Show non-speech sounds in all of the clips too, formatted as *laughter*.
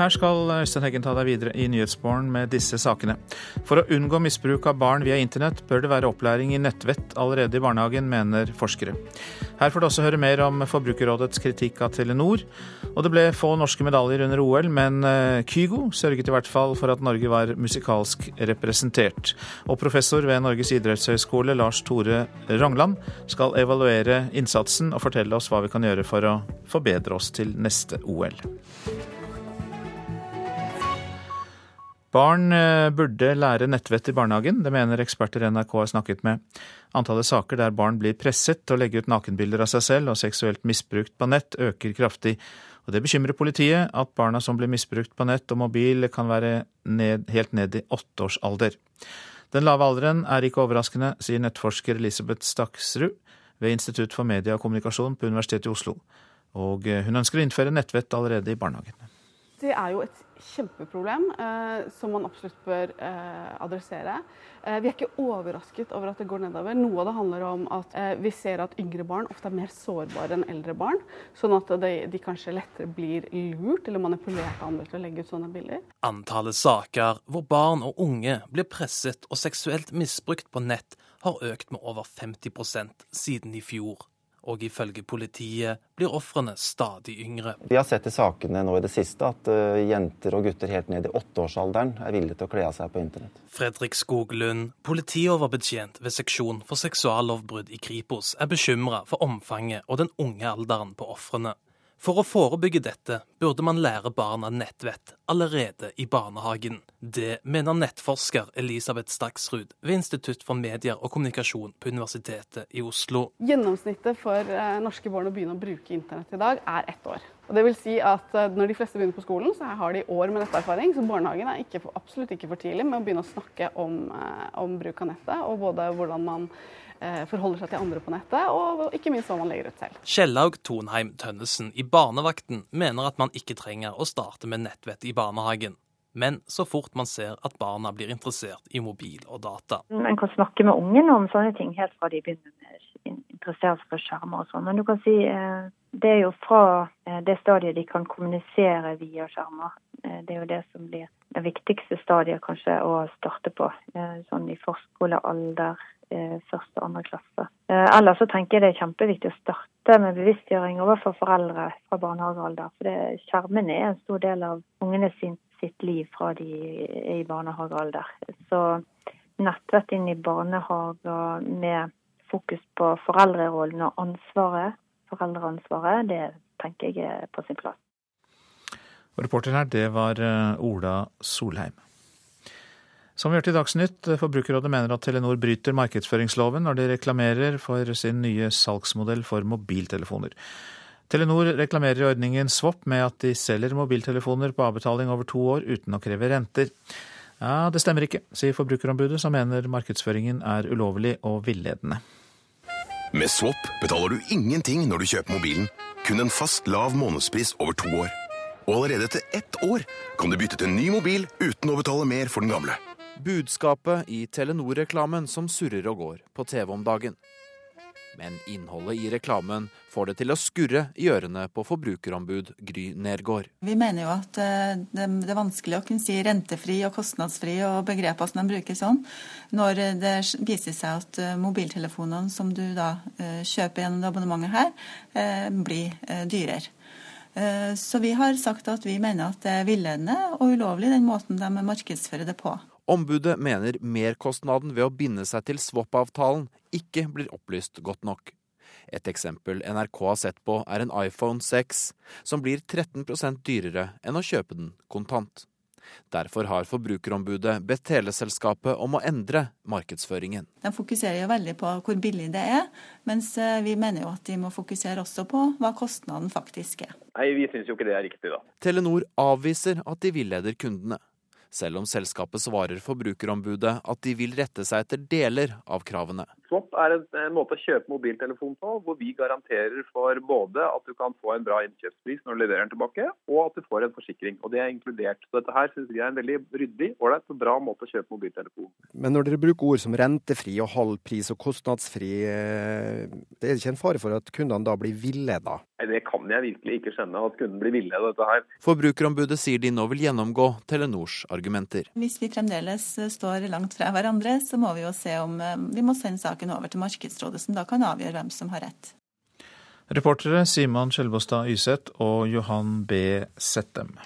Her skal Øystein Heggen ta deg videre i Nyhetsmorgen med disse sakene. For å unngå misbruk av barn via internett bør det være opplæring i nettvett allerede i barnehagen, mener forskere. Her får du også høre mer om Forbrukerrådets kritikk av Telenor. Og det ble få norske medaljer under OL, men eh, Kygo sørget i hvert fall for at Norge var musikalsk representert. Og professor ved Norges idrettshøgskole, Lars Tore Rangland, skal evaluere innsatsen og fortelle oss hva vi kan gjøre for å forbedre oss til neste OL. Barn eh, burde lære nettvett i barnehagen, det mener eksperter NRK har snakket med. Antallet saker der barn blir presset til å legge ut nakenbilder av seg selv og seksuelt misbrukt på nett, øker kraftig. Og Det bekymrer politiet at barna som blir misbrukt på nett og mobil, kan være ned, helt ned i åtteårsalder. Den lave alderen er ikke overraskende, sier nettforsker Elisabeth Staksrud ved Institutt for media og kommunikasjon på Universitetet i Oslo. Og eh, hun ønsker å innføre nettvett allerede i barnehagen. Det er jo et kjempeproblem eh, som man absolutt bør eh, adressere. Eh, vi er ikke overrasket over at det går nedover. Noe av det handler om at eh, vi ser at yngre barn ofte er mer sårbare enn eldre barn. Sånn at de, de kanskje lettere blir lurt eller manipulert av andre til å legge ut sånne bilder. Antallet saker hvor barn og unge blir presset og seksuelt misbrukt på nett, har økt med over 50% siden i fjor og ifølge politiet blir ofrene stadig yngre. Vi har sett i sakene nå i det siste at uh, jenter og gutter helt ned i åtteårsalderen er villige til å kle av seg på internett. Fredrik Skoglund, politioverbetjent ved seksjon for seksuallovbrudd i Kripos, er bekymra for omfanget og den unge alderen på ofrene. For å forebygge dette burde man lære barna nettvett allerede i barnehagen. Det mener nettforsker Elisabeth Staksrud ved Institutt for medier og kommunikasjon på Universitetet i Oslo. Gjennomsnittet for eh, norske barn å begynne å bruke internett i dag er ett år. Og det vil si at eh, Når de fleste begynner på skolen, så har de år med netterfaring. Så barnehagen er ikke, absolutt ikke for tidlig med å begynne å snakke om, eh, om bruk av nettet, og både hvordan man forholder seg til andre på nettet, og ikke minst hva man legger ut selv. Kjellaug Tonheim Tønnesen i Barnevakten mener at man ikke trenger å starte med nettvett i barnehagen. Men så fort man ser at barna blir interessert i mobil og data. Man kan snakke med ungene om sånne ting helt fra de begynner med interessere seg for skjermer og sånn. Men du kan si eh, det er jo fra eh, det stadiet de kan kommunisere via skjermer. Det er jo det som blir det viktigste stadiet kanskje å starte på. Sånn i forskolealder, Eh, første og andre klasse. Eh, ellers så tenker jeg det er kjempeviktig å starte med bevisstgjøring overfor foreldre fra barnehagealder. For det, skjermene er en stor del av ungene sin, sitt liv fra de er i barnehagealder. Så nettvett inn i barnehager med fokus på foreldrerollen og ansvaret, foreldreansvaret, det tenker jeg er på sin plass. reporter her, det var eh, Ola Solheim. Som vi hørte i Dagsnytt, Forbrukerrådet mener at Telenor bryter markedsføringsloven når de reklamerer for sin nye salgsmodell for mobiltelefoner. Telenor reklamerer i ordningen Swap med at de selger mobiltelefoner på avbetaling over to år uten å kreve renter. Ja, Det stemmer ikke, sier Forbrukerombudet, som mener markedsføringen er ulovlig og villedende. Med Swap betaler du ingenting når du kjøper mobilen, kun en fast lav månedspris over to år. Og allerede etter ett år kan du bytte til en ny mobil uten å betale mer for den gamle. Budskapet i Telenor-reklamen som surrer og går på TV om dagen. Men innholdet i reklamen får det til å skurre i ørene på forbrukerombud Gry Nergård. Vi mener jo at eh, det er vanskelig å kunne si rentefri og kostnadsfri og begreper som de bruker sånn, når det viser seg at eh, mobiltelefonene som du da eh, kjøper gjennom abonnementet her, blir dyrere. Så vi har sagt at vi mener at det er villedende og ulovlig den måten de markedsfører det på. Ombudet mener merkostnaden ved å binde seg til swap-avtalen ikke blir opplyst godt nok. Et eksempel NRK har sett på, er en iPhone 6, som blir 13% dyrere enn å kjøpe den kontant. Derfor har Forbrukerombudet bedt teleselskapet om å endre markedsføringen. De fokuserer jo veldig på hvor billig det er, mens eh, vi mener jo at de må fokusere også på hva kostnaden faktisk er. Nei, Vi syns jo ikke det er riktig, da. Telenor avviser at de villeder kundene selv om selskapet svarer Forbrukerombudet at de vil rette seg etter deler av kravene. Swap er en, en, måte å kjøpe mobiltelefon på, hvor vi garanterer for både at du kan få en bra innkjøpspris når du leverer den tilbake, og at du får en forsikring. Og Det er inkludert. Så Dette her synes vi er en veldig ryddig, ålreit og bra måte å kjøpe mobiltelefon. Men når dere bruker ord som rentefri og halv pris og kostnadsfri, eh, det er ikke en fare for at kundene da blir villeda? Nei, Det kan jeg virkelig ikke skjønne, at kunden blir villedet av dette her. Forbrukerombudet sier de nå vil gjennomgå Telenors argumenter. Hvis vi fremdeles står langt fra hverandre, så må vi jo se om eh, vi må sende saken over til Markedsrådet, som da kan avgjøre hvem som har rett. Reportere Simon Skjelbostad Yseth og Johan B. Settem.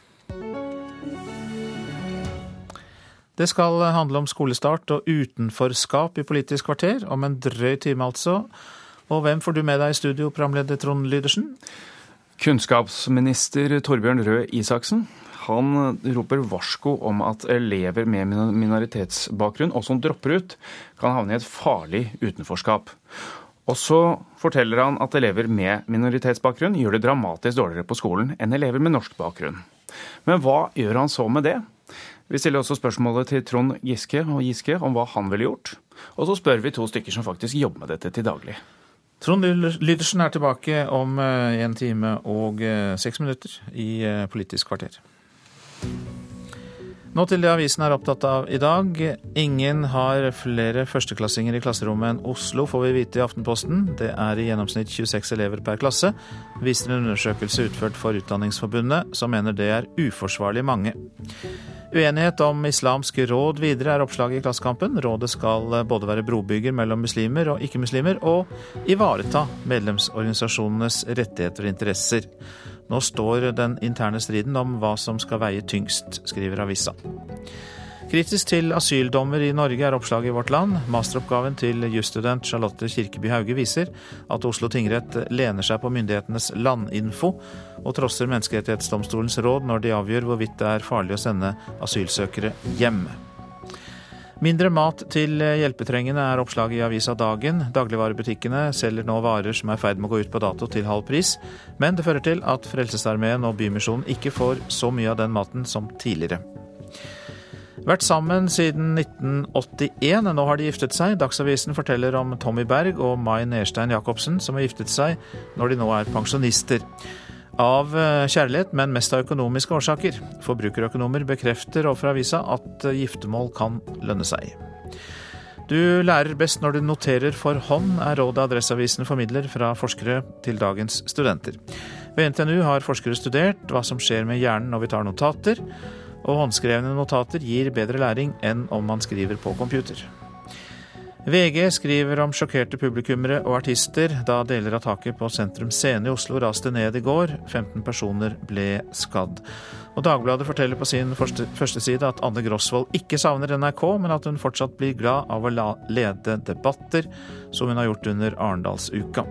Det skal handle om skolestart og utenforskap i Politisk kvarter, om en drøy time altså. Og hvem får du med deg i studio, programleder Trond Lydersen? Kunnskapsminister Torbjørn Røe Isaksen. Han roper varsko om at elever med minoritetsbakgrunn, og som dropper ut, kan havne i et farlig utenforskap. Og så forteller han at elever med minoritetsbakgrunn gjør det dramatisk dårligere på skolen enn elever med norsk bakgrunn. Men hva gjør han så med det? Vi stiller også spørsmålet til Trond Giske og Giske om hva han ville gjort. Og så spør vi to stykker som faktisk jobber med dette til daglig. Trond Lydersen er tilbake om eh, en time og eh, seks minutter i eh, Politisk kvarter. Nå til det avisen er opptatt av i dag. Ingen har flere førsteklassinger i klasserommet enn Oslo, får vi vite i Aftenposten. Det er i gjennomsnitt 26 elever per klasse, viser en undersøkelse utført for Utdanningsforbundet, som mener det er uforsvarlig mange. Uenighet om islamsk råd videre er oppslaget i Klassekampen. Rådet skal både være brobygger mellom muslimer og ikke-muslimer, og ivareta medlemsorganisasjonenes rettigheter og interesser. Nå står den interne striden om hva som skal veie tyngst, skriver avisa. Kritisk til asyldommer i Norge er oppslaget i Vårt Land. Masteroppgaven til jusstudent Charlotte Kirkeby Hauge viser at Oslo tingrett lener seg på myndighetenes landinfo og trosser Menneskerettighetsdomstolens råd når de avgjør hvorvidt det er farlig å sende asylsøkere hjem. Mindre mat til hjelpetrengende er oppslaget i avisa Dagen. Dagligvarebutikkene selger nå varer som er i ferd med å gå ut på dato til halv pris, men det fører til at Frelsesarmeen og Bymisjonen ikke får så mye av den maten som tidligere. Vært sammen siden 1981, nå har de giftet seg. Dagsavisen forteller om Tommy Berg og Mai Nerstein Jacobsen, som har giftet seg når de nå er pensjonister. Av eh, kjærlighet, men mest av økonomiske årsaker. Forbrukerøkonomer bekrefter overfor avisa at eh, giftermål kan lønne seg. Du lærer best når du noterer for hånd, er rådet Adresseavisen formidler fra forskere til dagens studenter. Ved NTNU har forskere studert hva som skjer med hjernen når vi tar notater, og håndskrevne notater gir bedre læring enn om man skriver på computer. VG skriver om sjokkerte publikummere og artister da deler av taket på Sentrum Scene i Oslo raste ned i går. 15 personer ble skadd. Og Dagbladet forteller på sin første, første side at Anne Grosvold ikke savner NRK, men at hun fortsatt blir glad av å lede debatter, som hun har gjort under Arendalsuka.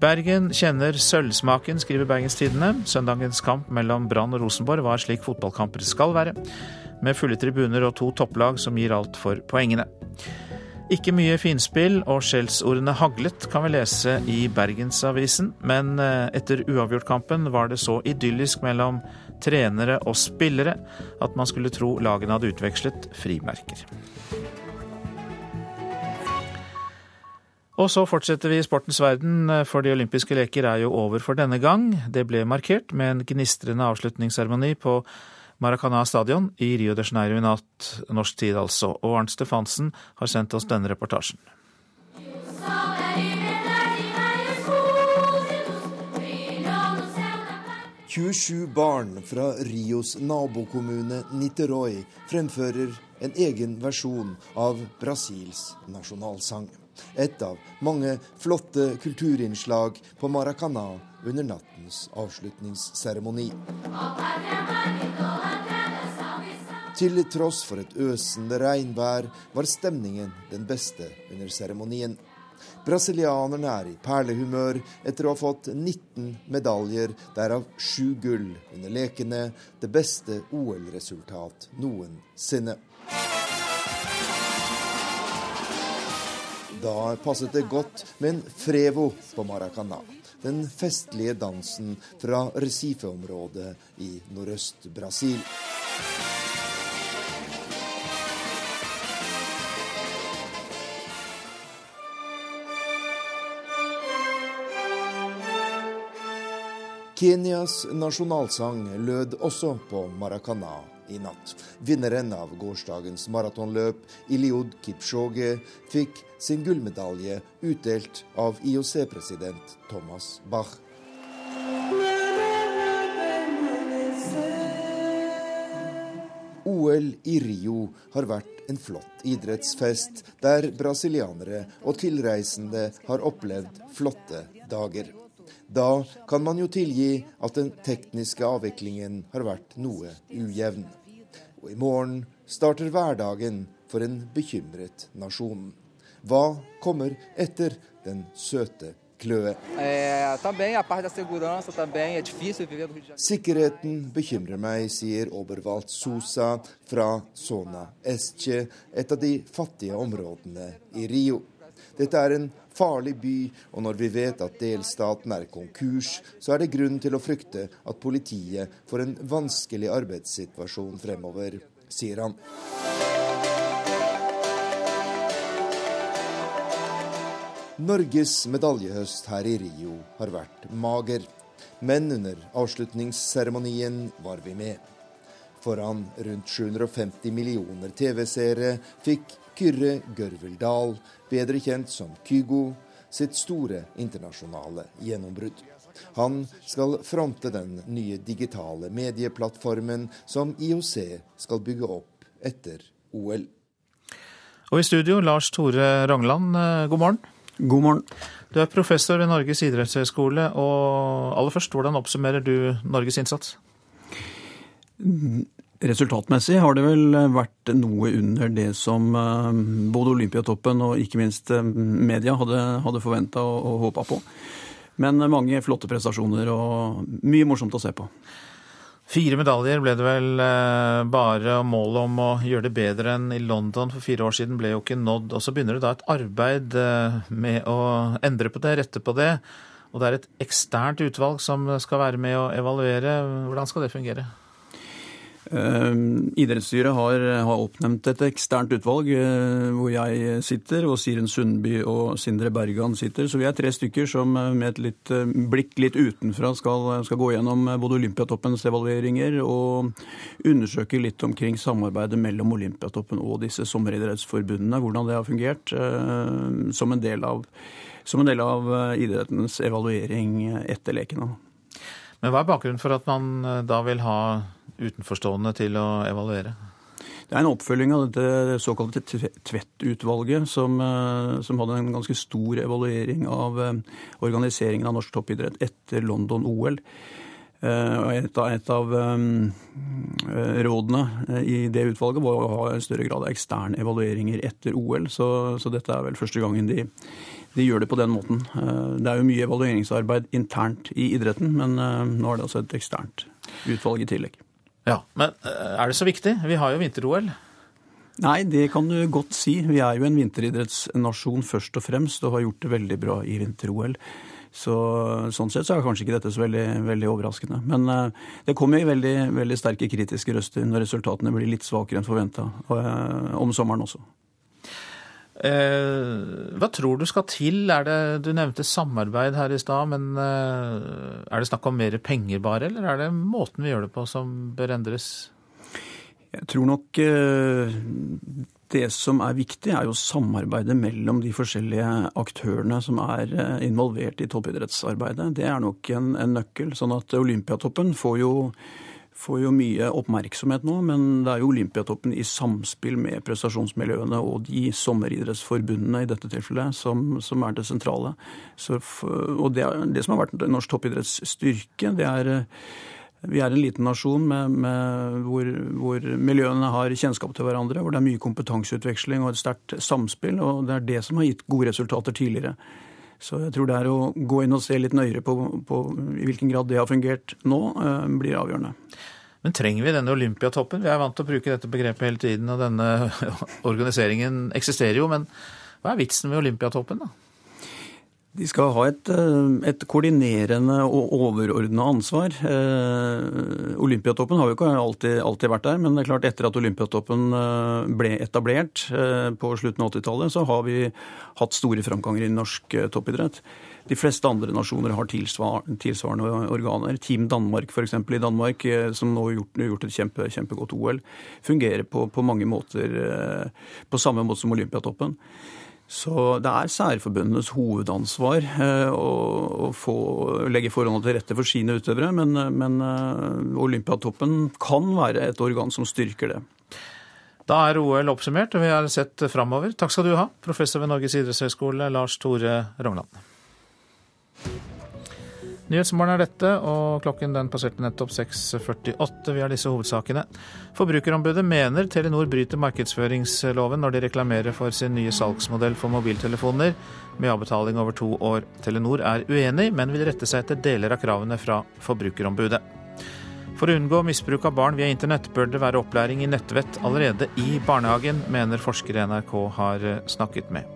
Bergen kjenner sølvsmaken, skriver Bergens Tidende. Søndagens kamp mellom Brann og Rosenborg var slik fotballkamper skal være, med fulle tribuner og to topplag som gir alt for poengene. Ikke mye finspill og skjellsordene haglet, kan vi lese i Bergensavisen. Men eh, etter uavgjortkampen var det så idyllisk mellom trenere og spillere at man skulle tro lagene hadde utvekslet frimerker. Og så fortsetter vi i sportens verden, for de olympiske leker er jo over for denne gang. Det ble markert med en gnistrende avslutningsseremoni på Maracana stadion i Rio de Janeiro i natt, norsk tid altså. Og Arnt Stefansen har sendt oss denne reportasjen. «27 barn fra Rios nabokommune Niteroi fremfører en egen versjon av Brasils nasjonalsang. Et av mange flotte kulturinnslag på Maracana under nattens avslutningsseremoni. Til tross for et øsende regnvær var stemningen den beste under seremonien. Brasilianerne er i perlehumør etter å ha fått 19 medaljer, derav sju gull under lekene, det beste OL-resultat noensinne. Da passet det godt med en frevo på Maracana. Den festlige dansen fra Recife-området i nordøst-Brasil. Kenyas nasjonalsang lød også på Maracana i natt. Vinneren av gårsdagens maratonløp, Iliud Kipchoge, fikk sin gullmedalje utdelt av IOC-president Thomas Bach. OL i Rio har vært en flott idrettsfest, der brasilianere og tilreisende har opplevd flotte dager. Da kan man jo tilgi at den tekniske avviklingen har vært noe ujevn. Og i morgen starter hverdagen for en bekymret nasjon. Hva kommer etter den søte kløe? Sikkerheten bekymrer meg, sier Oberwald Sosa fra Sona Esche, et av de fattige områdene i Rio. Dette er en farlig by, og når vi vet at delstaten er konkurs, så er det grunn til å frykte at politiet får en vanskelig arbeidssituasjon fremover, sier han. Norges medaljehøst her i Rio har vært mager, men under avslutningsseremonien var vi med. Foran rundt 750 millioner TV-seere fikk Kyrre Gørveldal, bedre kjent som Kygo, sitt store internasjonale gjennombrudd. Han skal fronte den nye digitale medieplattformen som IOC skal bygge opp etter OL. Og i studio, Lars Tore Rangland, eh, god morgen. God morgen. Du er professor ved Norges idrettshøgskole, og aller først, hvordan oppsummerer du Norges innsats? Resultatmessig har det vel vært noe under det som eh, både Olympiatoppen og ikke minst eh, media hadde, hadde forventa og, og håpa på. Men mange flotte prestasjoner og mye morsomt å se på. Fire medaljer ble det vel eh, bare, og målet om å gjøre det bedre enn i London for fire år siden ble jo ikke nådd. Og så begynner det da et arbeid med å endre på det, rette på det. Og det er et eksternt utvalg som skal være med å evaluere. Hvordan skal det fungere? Uh, idrettsstyret har, har, oppnevnt et eksternt utvalg uh, hvor jeg sitter, og Siren Sundby og Sindre Bergan sitter. Så vi er tre stykker som uh, med et litt, blikk litt utenfra skal, skal, gå gjennom både Olympiatoppens evalueringer og undersøke litt omkring samarbeidet mellom Olympiatoppen og disse sommeridrettsforbundene. Hvordan det har fungert som en del av, en del av idrettens evaluering etter lekene. Men hva er bakgrunnen for at man da vil ha utenforstående til å evaluere? Det er en oppfølging av dette såkalte Tvedt-utvalget, som, eh, som, hadde en ganske stor evaluering av eh, organiseringen av norsk toppidrett etter London-OL. Eh, et av, et av rådene i det utvalget var å ha en større grad av eksterne evalueringer etter OL, så, så dette er vel første gangen de, de, gjør det på den måten. Det er jo mye evalueringsarbeid internt i idretten, men nå er det altså et eksternt utvalg i tillegg. Ja, Men eh, er det så viktig? Vi har jo vinter-OL. Nei, det kan du godt si. Vi er jo en vinteridrettsnasjon først og fremst, og har gjort det veldig bra i vinter-OL. Så, sånn sett så er kanskje ikke dette så veldig, veldig overraskende. Men uh, det kommer veldig, veldig sterke kritiske røster når resultatene blir litt svakere enn forventa, uh, eh, om sommeren også. Eh, hva tror du skal til? Er det, du nevnte samarbeid her i stad, men eh, er det snakk om mer penger bare, eller er det måten vi gjør det på som bør endres? Jeg tror nok eh, det som er viktig, er jo samarbeidet mellom de forskjellige aktørene som er involvert i toppidrettsarbeidet. Det er nok en, en nøkkel. Sånn at Olympiatoppen får jo får jo mye oppmerksomhet nå, men det er jo Olympiatoppen i samspill med prestasjonsmiljøene og de sommeridrettsforbundene i dette tilfellet som, som er det sentrale. Så, og det, det, som har vært norsk toppidretts styrke, det er vi er en liten nasjon med, med, hvor, hvor, miljøene har kjennskap til hverandre, hvor det er mye kompetanseutveksling og et sterkt samspill. og Det er det som har gitt gode resultater tidligere. Så jeg tror det er å gå inn og se litt nøyere på, på i hvilken grad det har fungert nå, eh, blir avgjørende. Men trenger vi denne Olympiatoppen? Vi er vant til å bruke dette begrepet hele tiden, og denne *laughs* organiseringen eksisterer jo. Men hva er vitsen med Olympiatoppen, da? De skal ha et, eh, et koordinerende og overordna ansvar. Eh, Olympiatoppen har jo ikke alltid, alltid, vært der, men det er klart etter at Olympiatoppen eh, ble etablert på slutten av 80-tallet, så har vi hatt store framganger i norsk toppidrett. De fleste andre nasjoner har tilsvarende organer. Team Danmark f.eks. i Danmark, som nå har gjort, gjort et kjempe, kjempegodt OL, fungerer på, på mange måter på samme måte som Olympiatoppen. Så det er særforbundenes hovedansvar eh, å, få, legge forholdene til rette for sine utøvere, men, men eh, Olympiatoppen kan være et organ som styrker det. Da er OL oppsummert, og vi har sett framover. Takk skal du ha, professor ved Norges idrettshøgskole, Lars Tore Rognan. Nyhetsmorgen er dette, og klokken den passerte nettopp 6.48. Vi har disse hovedsakene. Forbrukerombudet mener Telenor bryter markedsføringsloven når de reklamerer for sin nye salgsmodell for mobiltelefoner med avbetaling over to år. Telenor er uenig, men vil rette seg etter deler av kravene fra Forbrukerombudet. For å unngå misbruk av barn via internett bør det være opplæring i nettvett allerede i barnehagen, mener forskere NRK har snakket med.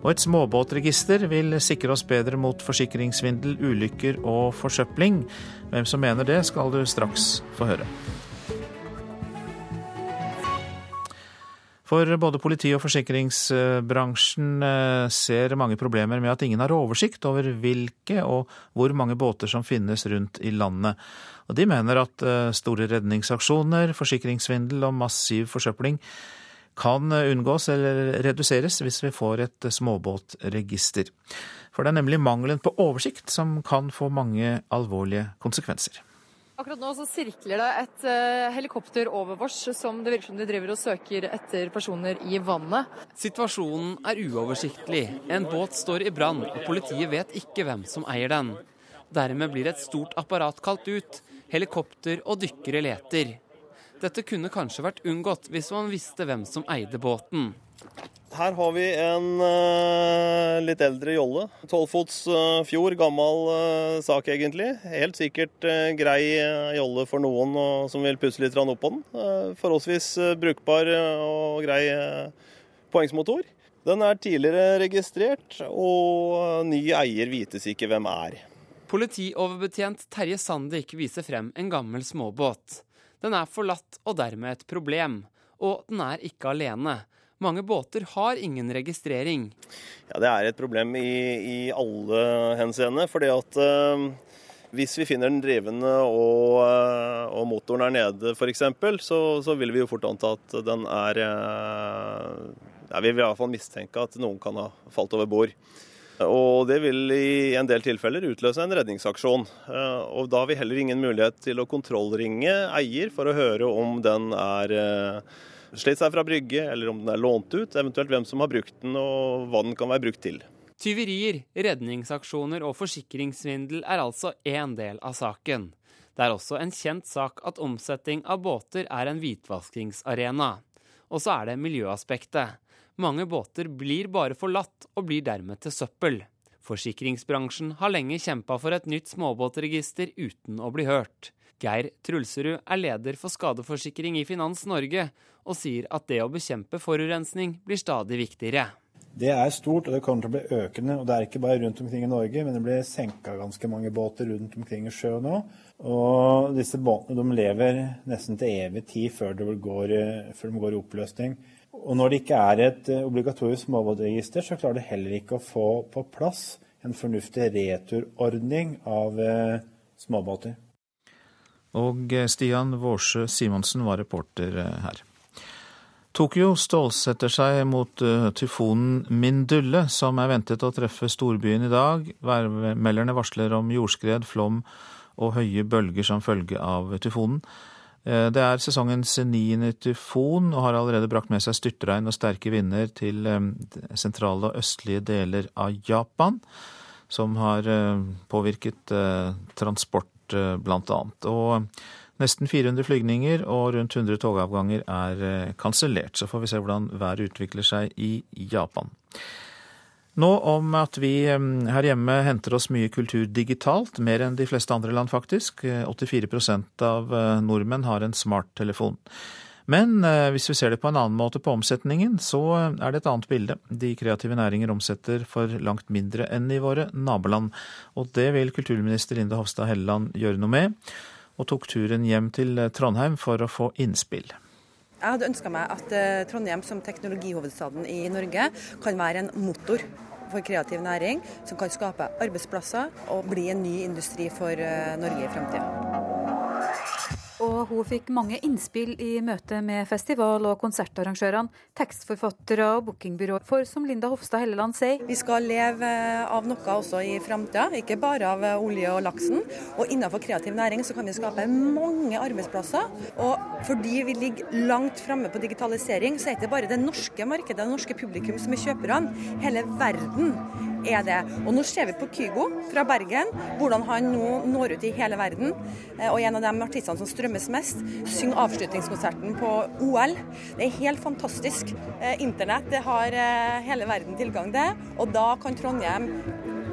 Og et småbåtregister vil sikre oss bedre mot forsikringssvindel, ulykker og forsøpling. Hvem som mener det, skal du straks få høre. For både politi og forsikringsbransjen eh, ser mange problemer med at ingen har oversikt over hvilke og hvor mange båter som finnes rundt i landet. Og de mener at eh, store redningsaksjoner, forsikringssvindel og massiv forsøpling kan unngås eller reduseres hvis vi får et småbåtregister. For det er nemlig mangelen på oversikt som kan få mange alvorlige konsekvenser. Akkurat nå så sirkler det et uh, helikopter over oss som det virker som de driver og søker etter personer i vannet. Situasjonen er uoversiktlig. En båt står i brann, og politiet vet ikke hvem som eier den. Dermed blir et stort apparat kalt ut. Helikopter og dykkere leter. Dette kunne kanskje vært unngått hvis man visste hvem som eide båten. Her har vi en uh, litt eldre jolle. Tolvfots uh, fjord, gammel uh, sak egentlig. Helt sikkert grei jolle for noen som vil pusse litt opp på den. forholdsvis brukbar og grei poengsmotor. Den er tidligere registrert, og ny eier vites ikke hvem er. Politioverbetjent Terje Sandik viser frem en gammel småbåt. Den er forlatt og dermed et problem. Og den er ikke alene. Mange båter har ingen registrering. Ja, Det er et problem i, i alle henseende. fordi at eh, hvis vi finner den drivende og, uh, og motoren er nede f.eks., så, så vil vi jo fort anta at den er eh, ja, Vi vil i hvert fall mistenke at noen kan ha falt over bord. Og det vil i en del tilfeller utløse en redningsaksjon. Eh, og da har vi heller ingen mulighet til å kontrollringe eier for å høre om den er eh, slitt seg fra brygge, eller om den er lånt ut, eventuelt hvem som har brukt den og hva den kan være brukt til. Tyverier, redningsaksjoner og forsikringssvindel er altså én del av saken. Det er også en kjent sak at omsetting av båter er en hvitvaskingsarena. Og så er det miljøaspektet. Mange båter blir bare forlatt og blir dermed til søppel. Forsikringsbransjen har lenge kjempa for et nytt småbåtregister uten å bli hørt. Geir Trulserud er leder for skadeforsikring i Finans Norge, og sier at det å bekjempe forurensning blir stadig viktigere. Det er stort, og det kommer til å bli økende. og Det er ikke bare rundt omkring i Norge, men det blir senka ganske mange båter rundt omkring i sjøen nå. Og disse båtene de lever nesten til evig tid før de går i oppløsning. Og når det ikke er et eh, obligatorisk småbåtregister, så klarer det heller ikke å få på plass en fornuftig returordning av eh, småbåter. Og eh, Stian Vårsø Simonsen var reporter her. Tokyo stålsetter seg mot tyfonen Mindulle, som er ventet å treffe storbyen i dag. Værmelderne varsler om jordskred, flom og høye bølger som følge av tyfonen. Eh, det er sesongens niende tyfon og har allerede brakt med seg styrtregn og sterke vinder til eh, sentrale og østlige deler av Japan, som har eh, påvirket transport annet. Og nesten 400 flygninger og rundt 100 togavganger er kansellert. Så får vi se hvordan været utvikler seg i Japan. Nå om at vi her hjemme henter oss mye kultur digitalt, mer enn de fleste andre land faktisk. 84 av eh, nordmenn har en smarttelefon. Men eh, hvis vi ser det på en annen måte på omsetningen, så er det et annet bilde. De kreative næringer omsetter for langt mindre enn i våre naboland. Og det vil kulturminister Linda Hofstad Helleland gjøre noe med, og tok turen hjem til Trondheim for å få innspill. Jeg hadde ønska meg at eh, Trondheim som teknologihovedstaden i Norge kan være en motor for kreativ næring, som kan skape arbeidsplasser og bli en ny industri for eh, Norge i fremtiden. Og hun fikk mange innspill i møte med festival- og konsertarrangørene, tekstforfattere og bookingbyråer. For som Linda Hofstad Helleland sier Vi skal leve av noe også i framtida, ikke bare av olje og laksen. Og innenfor kreativ næring så kan vi skape mange arbeidsplasser. Og fordi vi ligger langt framme på digitalisering, så er det ikke bare det norske markedet, det norske publikum som er kjøperne. Hele verden er det. Og nå ser vi på Kygo fra Bergen, hvordan han nå når ut i hele verden. Eh, og en av de artistene som strømmes mest, synger avslutningskonserten på OL. Det er helt fantastisk. Eh, internett det har eh, hele verden tilgang til, og da kan Trondheim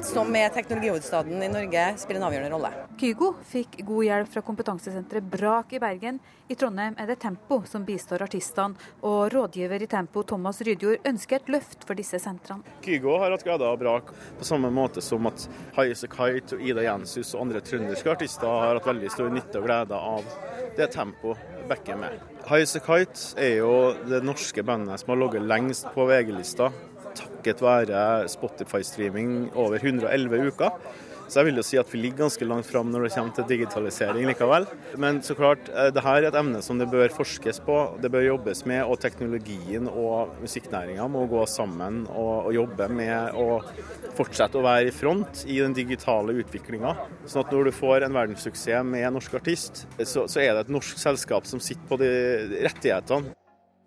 som er teknologihovedstaden i Norge, spiller en avgjørende rolle. Kygo fikk god hjelp fra kompetansesenteret Brak i Bergen. I Trondheim er det Tempo som bistår artistene, og rådgiver i Tempo Thomas Rydjord ønsker et løft for disse sentrene. Kygo har hatt glede av Brak på samme måte som at Highasakite og Ida Jenshus og andre trønderske artister har hatt veldig stor nytte og glede av det Tempo backer med. Highasakite er jo det norske bandet som har ligget lengst på VG-lista takket være Spotify-streaming over 111 uker. Så jeg vil jo si at vi ligger ganske langt fram når det kommer til digitalisering likevel. Men så klart, eh, det her er et emne som det bør forskes på, det bør jobbes med. Og teknologien og musikknæringa må gå sammen og, og, jobbe med å fortsette å være i front i den digitale utviklinga. Sånn at når du får en verdenssuksess med en norsk artist, så, så er det et norsk selskap som sitter på de rettighetene.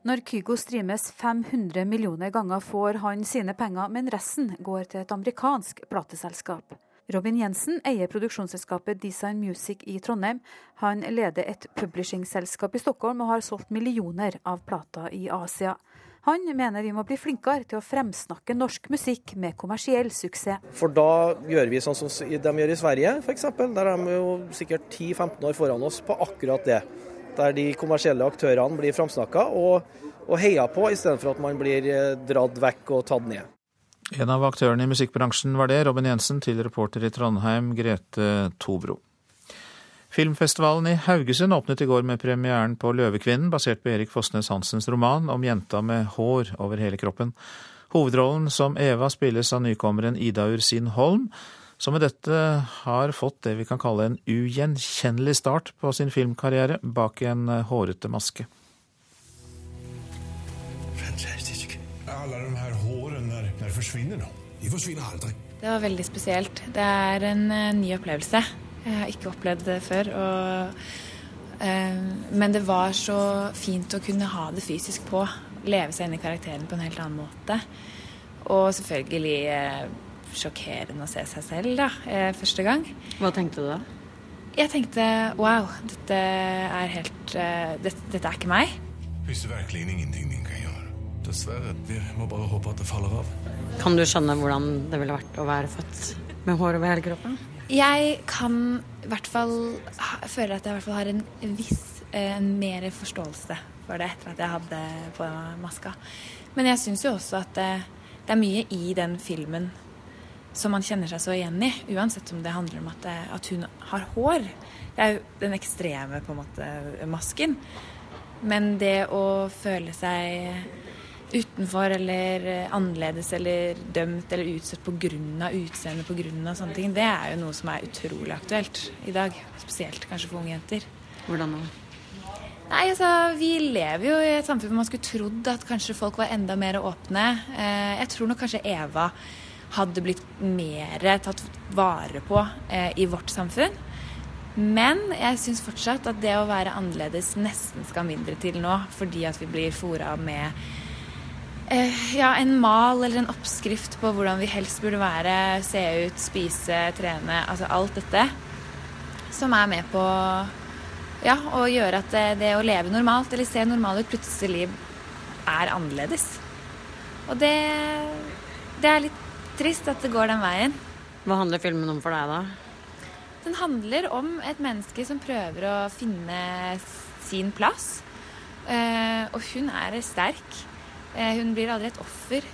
Når Kygo streames 500 millioner ganger, får han sine penger, men resten går til et amerikansk plateselskap. Robin Jensen eier produksjonsselskapet Design Music i Trondheim. Han leder et publishingselskap i Stockholm og har solgt millioner av plater i Asia. Han mener vi må bli flinkere til å fremsnakke norsk musikk med kommersiell suksess. For da gjør vi sånn som de gjør i Sverige f.eks., der er de jo sikkert 10-15 år foran oss på akkurat det. Der de kommersielle aktørene blir framsnakka og, og heia på, istedenfor at man blir eh, dratt vekk og tatt ned. En av aktørene i musikkbransjen var det, Robin Jensen, til reporter i Trondheim, Grete Tobro. Filmfestivalen i Haugesund åpnet i går med premieren på 'Løvekvinnen', basert på Erik Fossnes Hansens roman om jenta med hår over hele kroppen. Hovedrollen som Eva spilles av nykommeren Ida Ursin Holm, som med dette har fått det vi kan kalle en ugjenkjennelig start på sin filmkarriere bak en hårete maske. Fantastisk. Alle de her hårene, når, forsvinner de? De forsvinner aldri. Det var veldig spesielt. Det er en uh, ny opplevelse. Jeg har ikke opplevd det før. Og, eh, men det var så fint å kunne ha det fysisk på. Leve seg inn i karakteren på en helt annen måte. Og selvfølgelig uh, sjokkerende å se seg selv da, første gang. Hva tenkte du da? Jeg tenkte wow, dette er helt dette, dette er ikke meg. Hvis det virkelig ingenting din kan gjøre? Dessverre. Vi må bare håpe at det faller av. Kan du skjønne hvordan det ville vært å være født med hår over hele kroppen? Jeg kan i hvert fall føle at jeg i hvert fall har en viss en mer forståelse for det etter at jeg hadde på maska. Men jeg syns jo også at uh, det, er mye i den filmen som man kjenner seg så igjen i. Uansett om det handler om at, at hun har hår. Det er jo den ekstreme på en måte masken. Men det å føle seg utenfor eller annerledes eller dømt eller utsatt pga. utseendet pga. sånne ting, det er jo noe som er utrolig aktuelt i dag. Spesielt kanskje for unge jenter. Hvordan nå? Nei, altså, Vi lever jo i et samfunn hvor man skulle trodd at kanskje folk var enda mer åpne. Eh, jeg tror nok kanskje Eva hadde blitt mer tatt vare på eh, i vårt samfunn. Men jeg syns fortsatt at det å være annerledes nesten skal mindre til nå, fordi at vi blir fora med eh, ja, en mal eller en oppskrift på hvordan vi helst burde være, se ut, spise, trene, altså alt dette. Som er med på ja, å gjøre at det, det å leve normalt eller se normal ut plutselig er annerledes. Og det, det er litt trist at det går den veien. Hva handler filmen om for deg, da? Den handler om et menneske som prøver å finne sin plass. Eh, og hun er sterk. Eh, hun blir aldri et offer.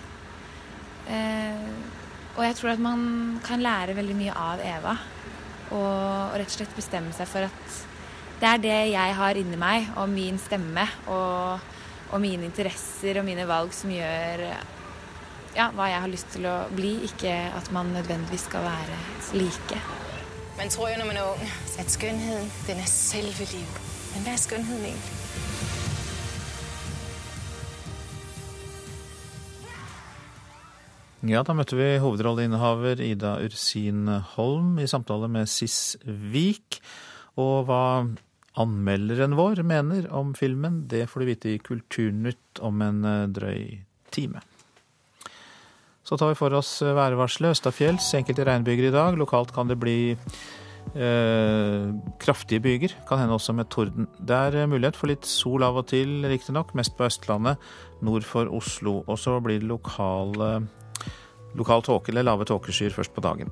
Eh, og jeg tror at man kan lære veldig mye av Eva. Og, og, rett og slett bestemme seg for at det er det jeg har inni meg, og min stemme og, og mine interesser og mine valg som gjør ja, hva jeg har lyst til å bli, ikke at man nødvendigvis skal være like. Man tror jo når man er ung at skjønnheten den er selve livet. Men hva er skjønnheten egentlig? Ja, da møtte vi hovedrolleinnehaver Ida Ursin Holm i samtale med Siss Vik. Og hva anmelderen vår mener om filmen, det får du vite i Kulturnytt om en drøy time. Så tar vi for oss værvarselet. Østafjells enkelte regnbyger i dag. Lokalt kan det bli eh, kraftige byger. Kan hende også med torden. Det er eh, mulighet for litt sol av og til, riktignok. Mest på Østlandet, nord for Oslo. Og så blir det lokale Lokal tåke eller lave tåkeskyer først på dagen.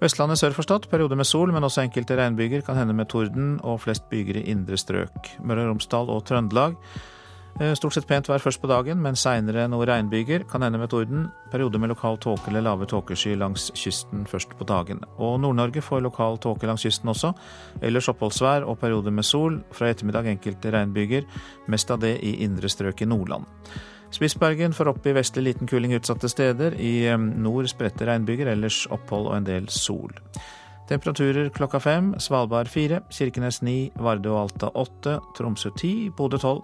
Vestlandet sør for Stad periode med sol, men også enkelte regnbyger, kan hende med torden, og flest byger i indre strøk. Møre og Romsdal og Trøndelag. Eh, stort sett pent vær først på dagen, men seinere noe regnbyger, kan hende med torden. Periode med lokal tåke eller lave tåkesky langs kysten først på dagen. Og Nord-Norge får lokal tåke langs kysten også. Ellers oppholdsvær og periode med sol. Fra i ettermiddag enkelte regnbyger, mest av det i indre strøk i Nordland. Spitsbergen får opp i vestlig liten kuling utsatte steder. I nord spredte regnbyger, ellers opphold og en del sol. Temperaturer klokka fem. Svalbard fire, Kirkenes ni, Vardø og Alta åtte, Tromsø ti, Bodø tolv,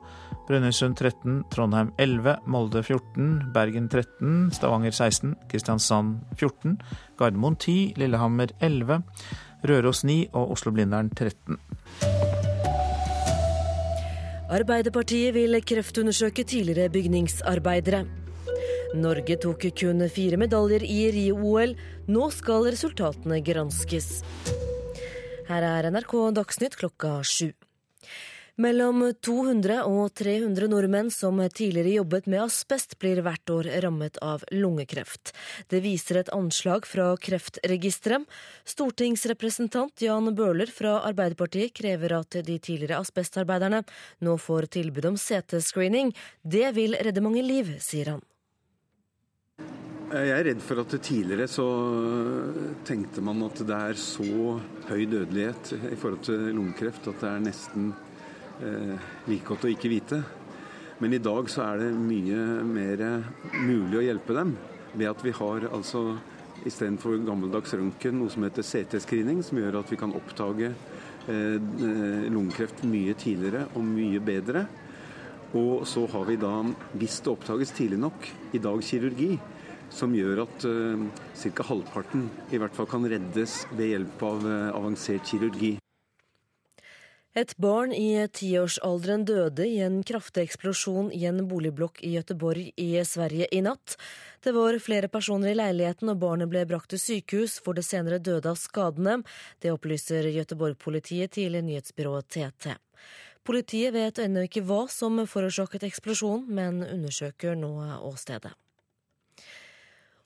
Brønnøysund 13, Trondheim 11, Molde 14, Bergen 13, Stavanger 16, Kristiansand 14, Gardermoen 10, Lillehammer 11, Røros 9 og Oslo-Blindern 13. Arbeiderpartiet vil kreftundersøke tidligere bygningsarbeidere. Norge tok kun fire medaljer i Rio-OL. Nå skal resultatene granskes. Her er NRK Dagsnytt klokka sju. Mellom 200 og 300 nordmenn som tidligere jobbet med asbest, blir hvert år rammet av lungekreft. Det viser et anslag fra Kreftregisteret. Stortingsrepresentant Jan Bøhler fra Arbeiderpartiet krever at de tidligere asbestarbeiderne nå får tilbud om CT-screening. Det vil redde mange liv, sier han. Jeg er redd for at tidligere så tenkte man at det er så høy dødelighet i forhold til lungekreft at det er nesten eh, like godt å ikke vite. Men i dag så er det mye mer mulig å hjelpe dem ved at vi har altså istedenfor gammeldags røntgen noe som heter CT-screening, som gjør at vi kan oppdage eh, lungekreft mye tidligere og mye bedre. Og så har vi da, hvis det oppdages tidlig nok, i dag kirurgi, som gjør at uh, ca. halvparten i hvert fall kan reddes ved hjelp av uh, avansert kirurgi. Et barn i tiårsalderen døde i en kraftig eksplosjon i en boligblokk i Gøteborg i Sverige i natt. Det var flere personer i leiligheten, og barnet ble brakt til sykehus, hvor det senere døde av skadene. Det opplyser Gøteborg-politiet til nyhetsbyrået TT. Politiet vet ennå ikke hva som forårsaket eksplosjonen, men undersøker nå åstedet.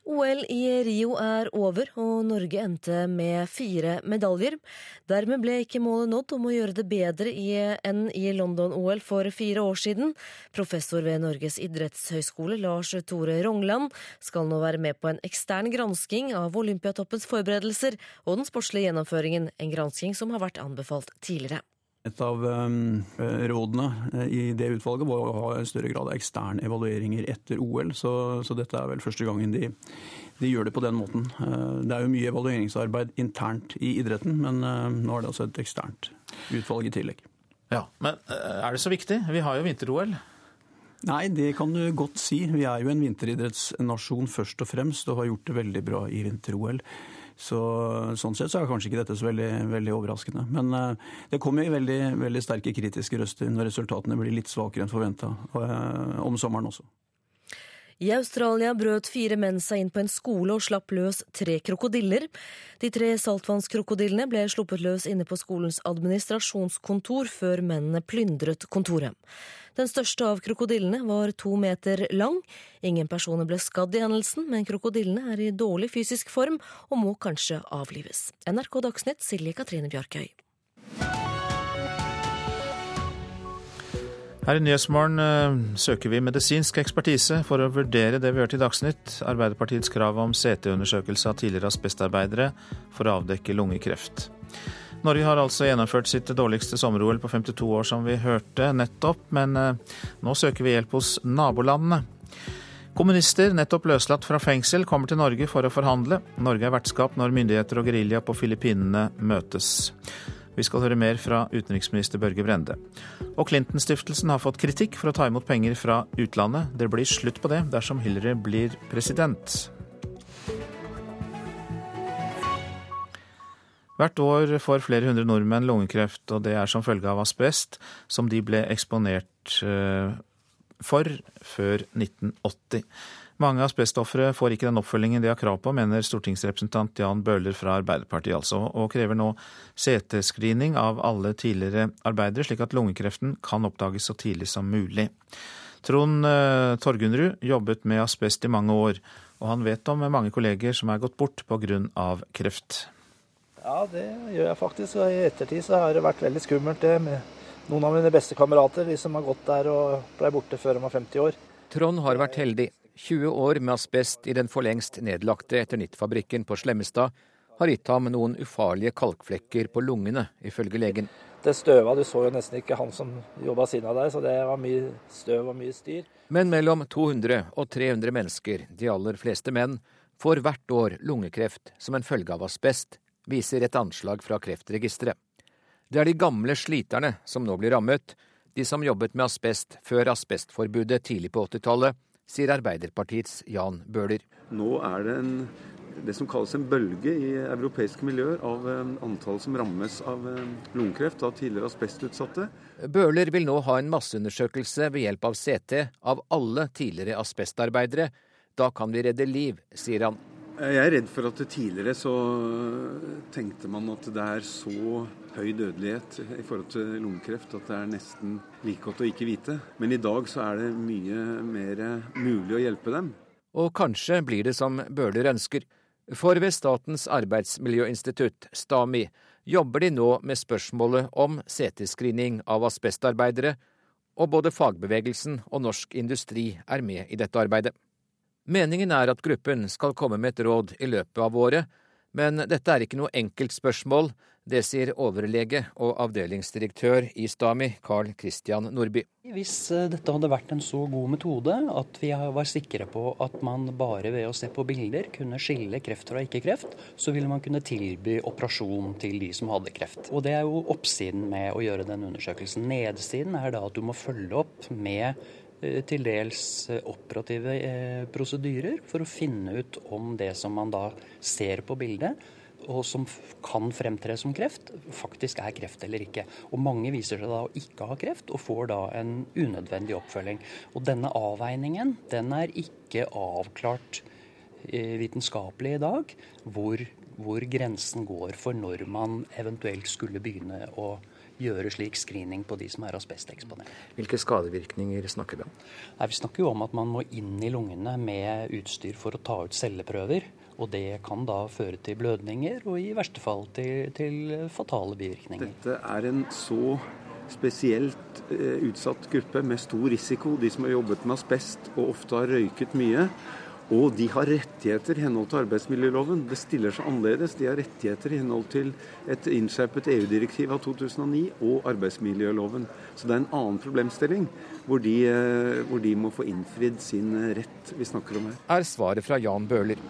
OL i Rio er over, og Norge endte med fire medaljer. Dermed ble ikke målet nådd om å gjøre det bedre enn i London-OL for fire år siden. Professor ved Norges idrettshøgskole, Lars Tore Rongland, skal nå være med på en ekstern gransking av Olympiatoppens forberedelser og den sportslige gjennomføringen, en gransking som har vært anbefalt tidligere. Et av um, rådene eh, i det utvalget var å ha en større grad av eksterne evalueringer etter OL, så, så dette er vel første gangen de, de, gjør det på den måten. Uh, det er jo mye evalueringsarbeid internt i idretten, men nå er det altså et eksternt utvalg i tillegg. Ja, Men er det så viktig? Vi har jo vinter-OL. Nei, det kan du godt si. Vi er jo en vinteridrettsnasjon først og fremst, og har gjort det veldig bra i vinter-OL. Så, sånn sett så er kanskje ikke dette så veldig, veldig overraskende. Men uh, det kommer veldig, veldig sterke kritiske røster når resultatene blir litt svakere enn forventa uh, om sommeren også. I Australia brøt fire menn seg inn på en skole og slapp løs tre krokodiller. De tre saltvannskrokodillene ble sluppet løs inne på skolens administrasjonskontor før mennene plyndret kontoret. Den største av krokodillene var to meter lang. Ingen personer ble skadd i hendelsen, men krokodillene er i dårlig fysisk form og må kanskje avlives. NRK Dagsnytt, Silje Katrine Bjarkøy. Her i Nyhetsmorgen eh, søker vi medisinsk ekspertise for å vurdere det vi hørte i Dagsnytt, Arbeiderpartiets krav om CT-undersøkelse av tidligere asbestarbeidere for å avdekke lungekreft. Norge har altså gjennomført sitt dårligste sommer-OL på 52 år, som vi hørte nettopp, men eh, nå søker vi hjelp hos nabolandene. Kommunister nettopp løslatt fra fengsel kommer til Norge for å forhandle. Norge er vertskap når myndigheter og gerilja på Filippinene møtes. Vi skal høre mer fra utenriksminister Børge Brende. Og Clinton-stiftelsen har fått kritikk for å ta imot penger fra utlandet. Det blir slutt på det dersom Hillary blir president. Hvert år får flere hundre nordmenn lungekreft, og det er som følge av asbest, som de ble eksponert eh, for før 1980. Mange asbestofre får ikke den oppfølgingen de har krav på, mener stortingsrepresentant Jan Bøhler fra Arbeiderpartiet altså, og krever nå CT-screening av alle tidligere arbeidere, slik at lungekreften kan oppdages så tidlig som mulig. Trond eh, Torgunrud jobbet med asbest i mange år, og han vet om mange kolleger som er gått bort pga. kreft. Ja, det gjør jeg faktisk. Og i ettertid så har det vært veldig skummelt det med noen av mine beste kamerater, de som har gått der og blei borte før de var 50 år. Trond har vært heldig. 20 år med asbest i den for lengst nedlagte Eternittfabrikken på Slemmestad har gitt ham noen ufarlige kalkflekker på lungene, ifølge legen. Det støva, du så jo nesten ikke han som jobba siden av deg, så det var mye støv og mye styr. Men mellom 200 og 300 mennesker, de aller fleste menn, får hvert år lungekreft som en følge av asbest, viser et anslag fra Kreftregisteret. Det er de gamle sliterne som nå blir rammet, de som jobbet med asbest før asbestforbudet tidlig på 80-tallet, sier Arbeiderpartiets Jan Bøhler. Nå er det en, det som kalles en bølge i europeiske miljøer av eh, antall som rammes av eh, lungekreft av tidligere asbestutsatte. Bøhler vil nå ha en masseundersøkelse ved hjelp av CT av alle tidligere asbestarbeidere. Da kan vi redde liv, sier han. Jeg er redd for at tidligere så tenkte man at det er så høy dødelighet i forhold til lungekreft at det er nesten like godt å ikke vite. Men i dag så er det mye mer mulig å hjelpe dem. Og kanskje blir det som Bøhler ønsker. For ved Statens arbeidsmiljøinstitutt, STAMI, jobber de nå med spørsmålet om CT-screening av asbestarbeidere, og både fagbevegelsen og norsk industri er med i dette arbeidet. Meningen er at gruppen skal komme med et råd i løpet av året, men dette er ikke noe enkelt spørsmål. Det sier overlege og avdelingsdirektør i Stami, Carl Christian Nordby. Hvis eh, dette hadde vært en så god metode at vi var sikre på at man bare ved å se på bilder kunne skille kreft fra ikke-kreft, så ville man kunne tilby operasjon til de som hadde kreft. Og Det er jo oppsiden med å gjøre den undersøkelsen. Nedsiden er da at du må følge opp med til dels eh, operative eh, prosedyrer for å finne ut om det som man da ser på bildet, og som kan fremtre som kreft, faktisk er kreft eller ikke. Og Mange viser seg da å ikke ha kreft, og får da en unødvendig oppfølging. Og Denne avveiningen den er ikke avklart vitenskapelig i dag, hvor, hvor grensen går for når man eventuelt skulle begynne å gjøre slik screening på de som er asbesteksponert. Hvilke skadevirkninger snakker vi om? Nei, vi snakker jo om at man må inn i lungene med utstyr for å ta ut celleprøver. Og det kan da føre til blødninger, og i verste fall til, til fatale bivirkninger. Dette er en så spesielt eh, utsatt gruppe med stor risiko. De som har jobbet med asbest og ofte har røyket mye. Og de har rettigheter i henhold til arbeidsmiljøloven. Det stiller seg annerledes. De har rettigheter i henhold til et innskjerpet EU-direktiv av 2009 og arbeidsmiljøloven. Så det er en annen problemstilling hvor de, eh, hvor de må få innfridd sin rett vi snakker om her. Er svaret fra Jan Bøhler.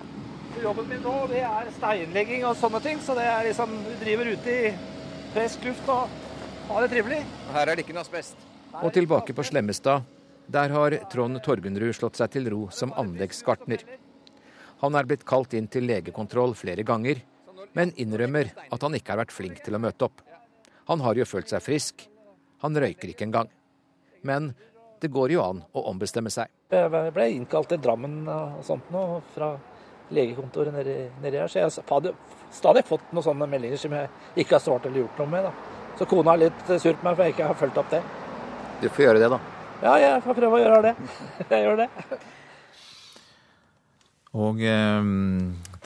Jobben min nå det er steinlegging og sånne ting. Så det er liksom du driver ute i frisk luft og har det trivelig. Her er det ikke noe asbest. Og tilbake på Slemmestad der har Trond Torgunrud slått seg til ro som anleggsgartner. Han er blitt kalt inn til legekontroll flere ganger, men innrømmer at han ikke har vært flink til å møte opp. Han har jo følt seg frisk. Han røyker ikke engang. Men det går jo an å ombestemme seg. Jeg ble innkalt til Drammen og sånt nå, fra legekontoret nedi, nedi her, så jeg hadde stadig fått noen sånne meldinger som jeg ikke har svart eller gjort noe med. Da. Så kona er litt sur på meg for jeg ikke har fulgt opp det. Du får gjøre det, da. Ja, jeg får prøve å gjøre det. Jeg gjør det. Og eh,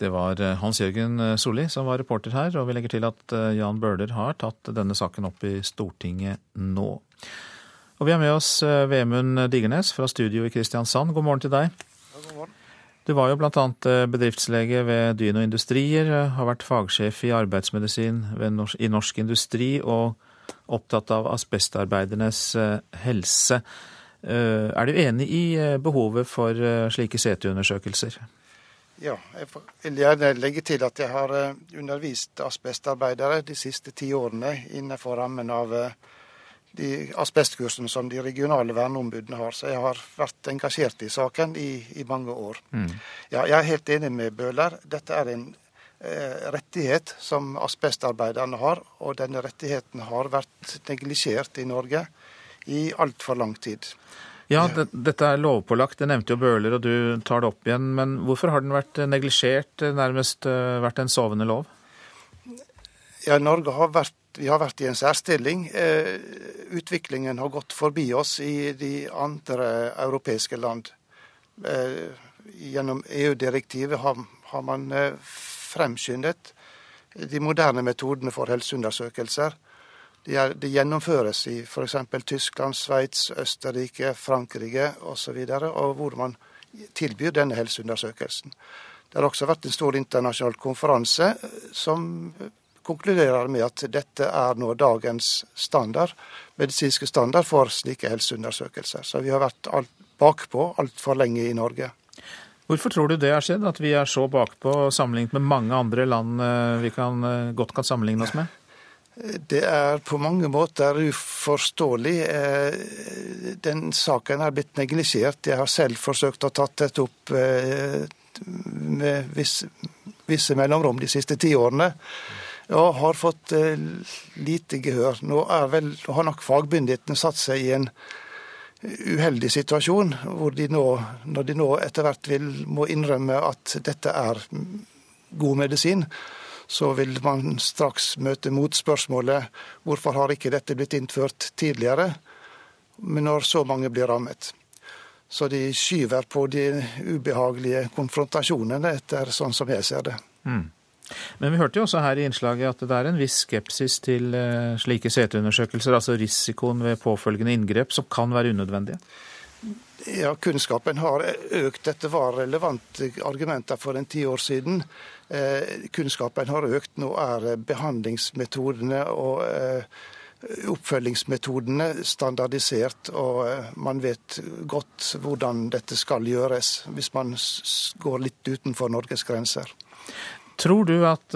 det var eh, Hans Jørgen eh, Solli som var reporter her, og vi legger til at Jan Bøhler har tatt denne saken opp i Stortinget nå. Og vi har med oss eh, Vemund Digernes fra studio i Kristiansand. God morgen til deg. Ja, god morgen. Du var jo bl.a. bedriftslege ved Dyno Industrier, har vært fagsjef i arbeidsmedisin i Norsk Industri og opptatt av asbestarbeidernes helse. Er du enig i behovet for slike CT-undersøkelser? Ja, jeg vil gjerne legge til at jeg har eh, undervist asbestarbeidere de siste ti årene innenfor rammen av eh, de asbestkursene som de regionale verneombudene har. Så jeg har vært engasjert i saken i, i mange år. Mm. Ja, jeg er helt enig med Bøhler. Dette er en eh, rettighet som asbestarbeiderne har, og denne rettigheten har vært neglisjert i Norge i altfor lang tid. Ja, det, dette er lovpålagt. Det nevnte jo Bøhler, og du tar det opp igjen. Men hvorfor har den vært neglisjert, nærmest eh, vært en sovende lov? Ja, Norge har vært, vi har vært i en særstilling. Eh, utviklingen har gått forbi oss i de andre europeiske land. Eh, gjennom EU-direktivet har, har, man eh, fremskyndet de moderne metodene for helseundersøkelser. De, er, de gjennomføres i f.eks. Tyskland, Sveits, Østerrike, Frankrike osv., og, og hvor man tilbyr denne helseundersøkelsen. Det har også vært en stor internasjonal konferanse eh, som konkluderer med at dette er nå dagens standard, medisinske standard for slike helseundersøkelser. Så vi har vært alt bakpå altfor lenge i Norge. Hvorfor tror du det har skjedd, at vi er så bakpå sammenlignet med mange andre land eh, vi kan, eh, godt kan sammenligne oss med? Det er på mange måter uforståelig. Eh, den saken er blitt neglisjert. Jeg har selv forsøkt å tatt dette opp med visse, visse mellomrom de siste ti årene. Og har fått lite gehør. Nå, vel, har nok fagmyndighetene satt seg i en uheldig situasjon, hvor de nå, når de nå etter hvert vil, må innrømme at dette er god medisin, så vil man straks møte motspørsmålet hvorfor har ikke dette blitt innført tidligere, men når så mange blir rammet. Så de skyver på de ubehagelige konfrontasjonene, etter sånn som jeg ser det. Mm. Men vi hørte jo også her i innslaget at det er en viss skepsis til eh, slike CT-undersøkelser, altså risikoen ved påfølgende inngrep som kan være unødvendige? Ja, Kunnskapen har økt. Dette var relevante argumenter for en ti år siden. Eh, kunnskapen har økt. Nå er behandlingsmetodene og eh, oppfølgingsmetodene standardisert, og man vet godt hvordan dette skal gjøres, hvis man går litt utenfor Norges grenser. Tror du at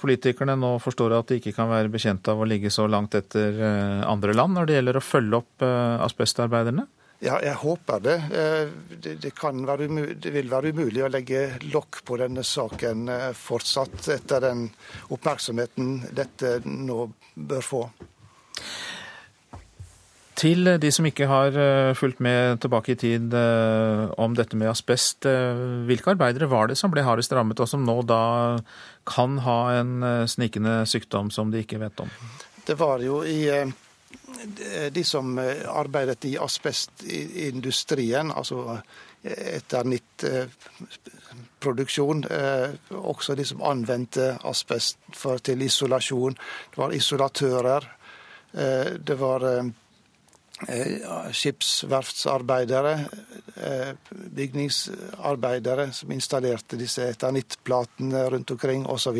politikerne nå forstår at de ikke kan være bekjent av å ligge så langt etter andre land når det gjelder å følge opp asbestarbeiderne? Ja, jeg håper det. Eh, det, være, det, vil være umulig å legge lokk på denne saken eh, fortsatt, etter den oppmerksomheten dette nå bør få. Til de som ikke har eh, fulgt med tilbake i tid om dette med asbest, hvilke arbeidere var det som ble hardest rammet, og som nå da kan ha en snikende sykdom som de ikke vet om? Det var jo i de som eh, arbeidet i asbestindustrien, altså eh, eternittproduksjon, eh, også de som anvendte asbest til isolasjon. Det var isolatører. Det var skipsverftsarbeidere, bygningsarbeidere som installerte disse etanittplatene rundt omkring osv.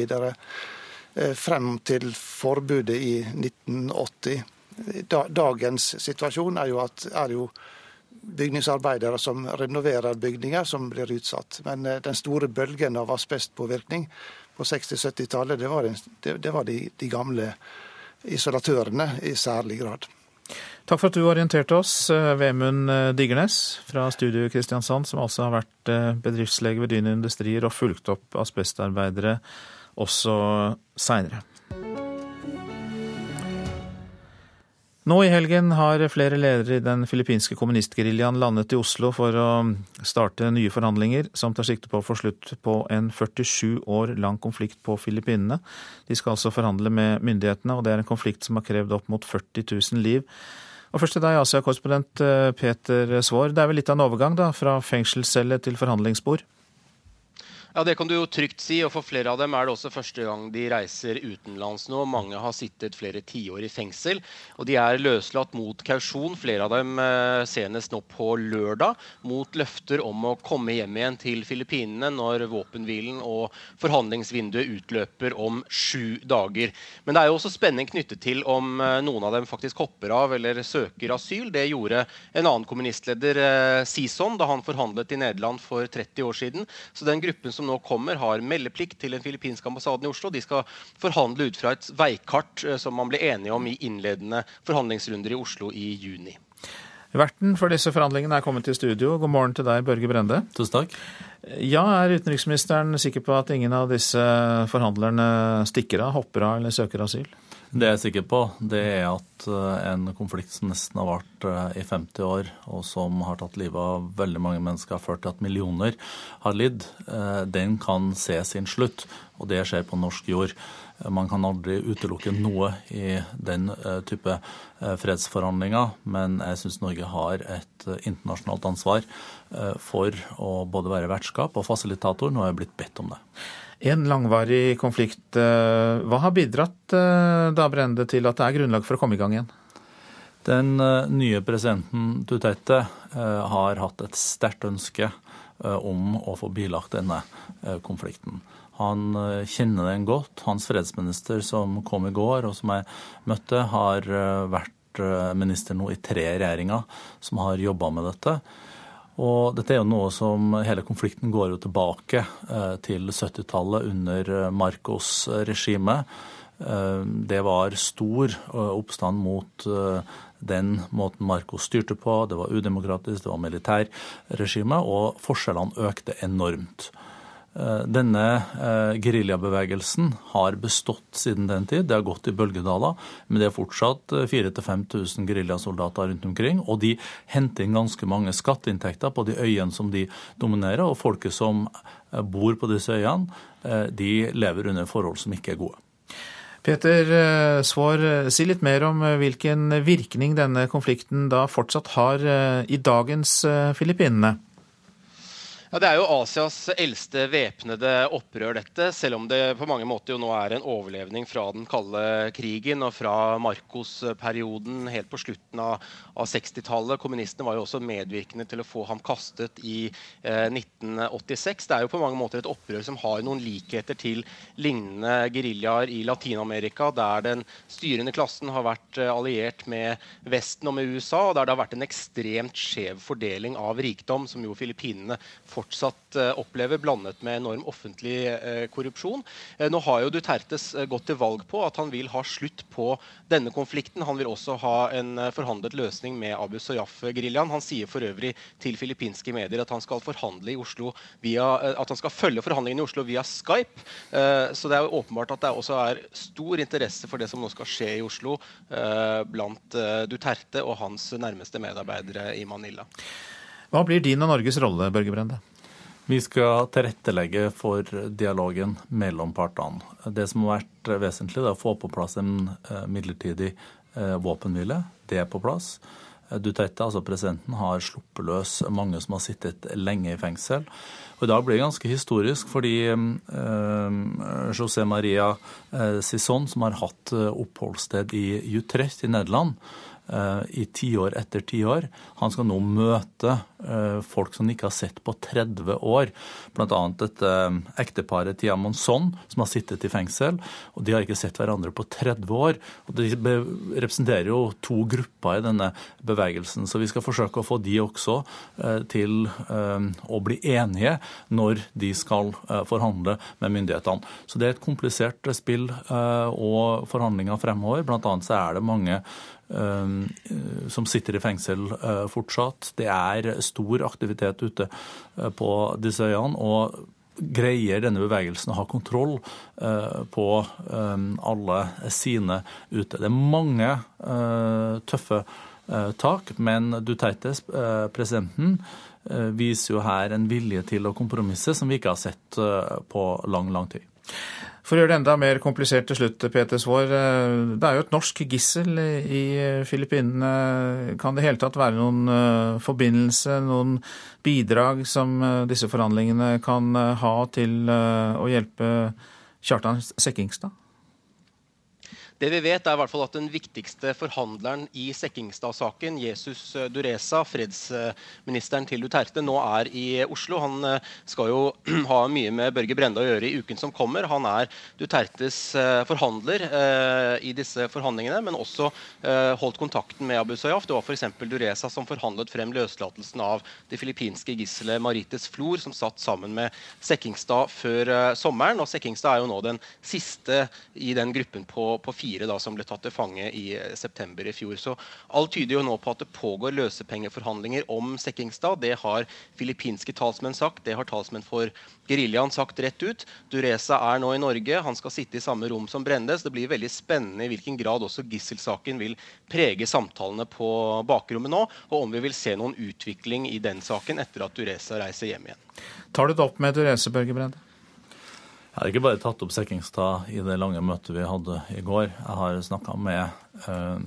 Frem til forbudet i 1980 dagens situasjon er jo at er jo bygningsarbeidere som renoverer bygninger, som blir utsatt. Men eh, den store bølgen av asbestpåvirkning på 60-70-tallet, det var, det, det var de, de, gamle isolatørene i særlig grad. Takk for at du orienterte oss, eh, Vemund eh, Digernes fra Studio Kristiansand, som altså har vært bedriftslege ved Dyne Industrier og fulgt opp asbestarbeidere også seinere. Nå i helgen har flere ledere i den filippinske kommunistgeriljaen landet i Oslo for å starte nye forhandlinger som tar sikte på å få slutt på en 47 år lang konflikt på Filippinene. De skal altså forhandle med myndighetene, og det er en konflikt som har krevd opp mot 40 000 liv. Og først til deg, Asia-korrespondent eh, Peter Svaar. Det er vel litt av en overgang da, fra fengselscelle til forhandlingsbord? Ja, Det kan du jo trygt si. og For flere av dem er det også første gang de reiser utenlands nå. Mange har sittet flere tiår i fengsel. og De er løslatt mot kausjon, flere av dem eh, senest nå på lørdag, mot løfter om å komme hjem igjen til Filippinene når våpenhvilen og forhandlingsvinduet utløper om sju dager. Men det er jo også spenning knyttet til om eh, noen av dem faktisk hopper av eller søker asyl. Det gjorde en annen kommunistleder, eh, Sison, da han forhandlet i Nederland for 30 år siden. Så den gruppen som nå kommer, har meldeplikt til den filippinske ambassaden i Oslo. De skal forhandle ut fra et veikart eh, som man ble enige om i innledende forhandlingsrunder i Oslo i juni. Verten for disse forhandlingene er kommet til studio. God morgen til deg, Børge Brende. Tusen takk. Ja, Er utenriksministeren sikker på at ingen av disse forhandlerne stikker av, hopper av eller søker asyl? Det jeg er sikker på, det er at eh, en konflikt som nesten har vart eh, i 50 år, og som har tatt livet av veldig mange mennesker, har ført til at millioner har lidd, eh, den kan se sin slutt. Og det skjer på norsk jord. Man kan aldri utelukke noe i den type fredsforhandlinger, men jeg syns Norge har et internasjonalt ansvar for å både være vertskap og fasilitator. Nå har jeg blitt bedt om det. En langvarig konflikt. Eh, hva har bidratt eh, da Brende til at det er grunnlag for å komme i gang igjen? Den eh, nye presidenten Duterte har hatt et sterkt ønske om å få bilagt denne konflikten. Han kjenner den godt. Hans fredsminister som kom i går, og som jeg møtte, har vært minister nå i tre regjeringer som har jobba med dette. Og dette er jo noe som Hele konflikten går jo tilbake eh, til 70-tallet under eh, Marcos regime. Eh, det var stor oppstand mot den måten Marcos styrte på. Det var udemokratisk, det var militærregime, og forskjellene økte enormt. Eh, denne eh, geriljabevegelsen har bestått siden den tid. Det har gått i bølgedaler, men det er fortsatt 4000-5000 eh, geriljasoldater rundt omkring. Og de henter inn ganske mange skatteinntekter på de øyene som de dominerer. Og folket som bor på disse øyene, de lever under forhold som ikke er gode. Peter Svaar, si litt mer om hvilken virkning denne konflikten da fortsatt har i dagens Filippinene. Ja, Det er jo Asias eldste væpnede opprør, dette. Selv om det på mange måter jo nå er en overlevning fra den kalde krigen og fra Marcos-perioden helt på slutten av, av 60-tallet. Kommunistene var jo også medvirkende til å få ham kastet i eh, 1986. Det er jo på mange måter et opprør som har noen likheter til lignende geriljaer i Latin-Amerika, der den styrende klassen har vært eh, alliert med Vesten og med USA, og der det har vært en ekstremt skjev fordeling av rikdom, som jo Filippinene fortsatt eh, opplever, blandet med enorm offentlig eh, korrupsjon. Eh, nå har jo Dutertes gått til valg på at han vil ha slutt på denne konflikten. Han vil også ha en forhandlet løsning med Abu Soyaf-geriljaen. Han sier for øvrig til filippinske medier at han skal forhandle i Oslo via, at han skal følge forhandlingene i Oslo via Skype. Så det er jo åpenbart at det også er stor interesse for det som nå skal skje i Oslo blant Duterte og hans nærmeste medarbeidere i Manila. Hva blir din og Norges rolle, Børge Brende? Vi skal tilrettelegge for dialogen mellom partene. Det som har vært vesentlig, er å få på plass en eh, midlertidig eh, våpenhvile. Det er på plass. Eh, Duterte, altså presidenten, har sluppet løs mange som har sittet lenge i fengsel. Og I dag blir det ganske historisk, fordi eh, José Maria Sison, som har hatt oppholdssted i Utrecht i Nederland, i tiår etter tiår. Han skal nå møte eh, folk som han ikke har sett på 30 år. Bl.a. dette eh, ekteparet Tia Monson, som har sittet i fengsel. og De har ikke sett hverandre på 30 år. og De representerer jo to grupper i denne bevegelsen. Så vi skal forsøke å få de også til å bli enige når de skal forhandle med myndighetene. Så det er et komplisert spill og forhandlinger fremover. Blant annet så er det mange som sitter i fengsel uh, fortsatt. Det er stor aktivitet ute uh, på disse øyene. og greier denne bevegelsen å ha kontroll på um, alle sine ute. Det er mange tøffe tak, men Dutertes, presidenten, viser jo her en vilje til å kompromisse som vi ikke har sett på lang, lang tid. For å gjøre det enda mer komplisert til slutt, Peter Svaar. Det er jo et norsk gissel i Filippinene. Kan det i hele tatt være noen forbindelse, noen bidrag som disse forhandlingene kan ha til å hjelpe Kjartan Sekkingstad? Det vi vet, er i hvert fall at den viktigste forhandleren i Sekkingstad-saken, Jesus Duresa, fredsministeren til Duterte, nå er i Oslo. Han eh, skal jo *clears throat* ha mye med Børge Brende å gjøre i uken som kommer. Han er Dutertes eh, forhandler eh, i disse forhandlingene, men også holdt kontakten med Abu Sayyaf. Det var f.eks. Duresa som forhandlet frem løslatelsen av det filippinske gisselet Marites Flor, som satt sammen med Sekkingstad før sommeren. Og Sekkingstad er jo nå den siste i den gruppen på, på fire fire da, som ble tatt til fange i eh, september i fjor. Så alt tyder jo nå på at det pågår løsepengeforhandlinger om Sekkingstad. Det har filippinske talsmenn sagt, det har talsmenn for geriljaen sagt rett ut. Dureza er nå i Norge, han skal sitte i samme rom som Brendes. Det blir veldig spennende i hvilken grad også gisselsaken vil prege samtalene på bakrommet nå, og om vi vil se noen utvikling i den saken etter at Dureza reiser hjem igjen. Tar du det opp med Dureza, Børge Brende? Jeg har ikke bare tatt opp Sekkingstad i det lange møtet vi hadde i går. Jeg har snakka med eh,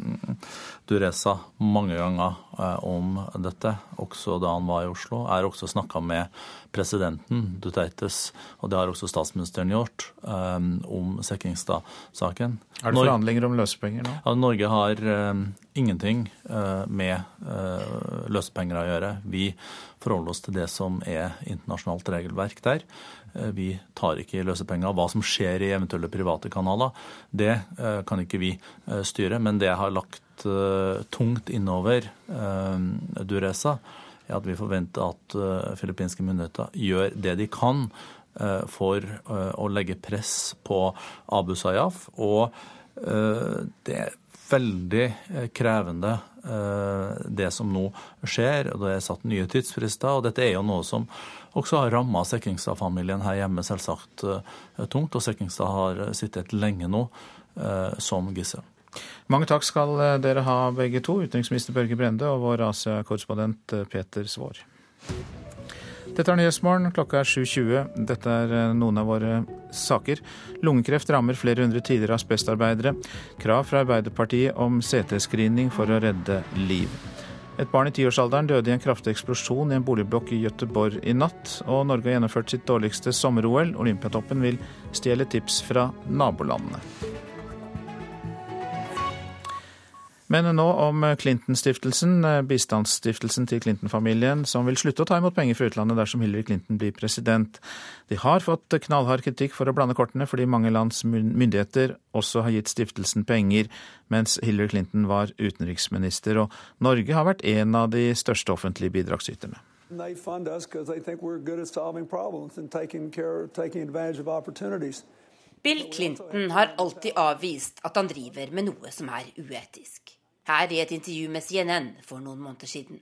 Dureza mange ganger eh, om dette, også da han var i Oslo. Jeg har også snakka med presidenten, Dutertes, og det har også statsministeren gjort, eh, om Sekkingstad-saken. Er det forhandlinger om løsepenger nå? Ja, Norge har ingenting med løsepenger å gjøre. Vi forholder oss til det som er internasjonalt regelverk der. Vi tar ikke løsepenger. Hva som skjer i eventuelle private kanaler, det kan ikke vi eh, Men det jeg har lagt tungt innover Duresa, er at vi forventer at filippinske myndigheter gjør det de kan for å legge press på Abu Sayyaf. Og det er veldig krevende det som nå skjer. og Det er satt nye tidsfrister. og Dette er jo noe som også har ramma Sekkingstad-familien her hjemme selvsagt eh, tungt. Og Sekkingstad har sittet lenge nå eh, som gissel. Mange takk skal eh, dere ha begge to, utenriksminister Børge Brende og vår Asia-korrespondent Peter Svaar. Dette er Nyhetsmorgen, klokka er 7.20. Dette er noen av våre saker. Lungekreft rammer flere hundre tidligere asbestarbeidere. Krav fra Arbeiderpartiet om CT-screening for å redde liv. Et barn i tiårsalderen døde i en kraftig eksplosjon i en boligblokk i Gøteborg i natt. Og Norge har gjennomført sitt dårligste sommer-OL. Olympiatoppen vil stjele tips fra nabolandene. Men nå om Clinton-stiftelsen, bistandsstiftelsen til Clinton-familien, som vil slutte å ta imot penger fra utlandet dersom Hillary Clinton blir president. De har fått knallhard kritikk for å blande kortene, fordi mange lands myndigheter også har gitt stiftelsen penger mens Hillary Clinton var utenriksminister. Og Norge har vært en av de største offentlige bidragsyterne. They fund us because they think we're good at solving problems and taking care, taking advantage of opportunities. Bill Clinton har alltid avvist at han driver med noe som er uetisk her i et intervju med CNN for noen måneder siden.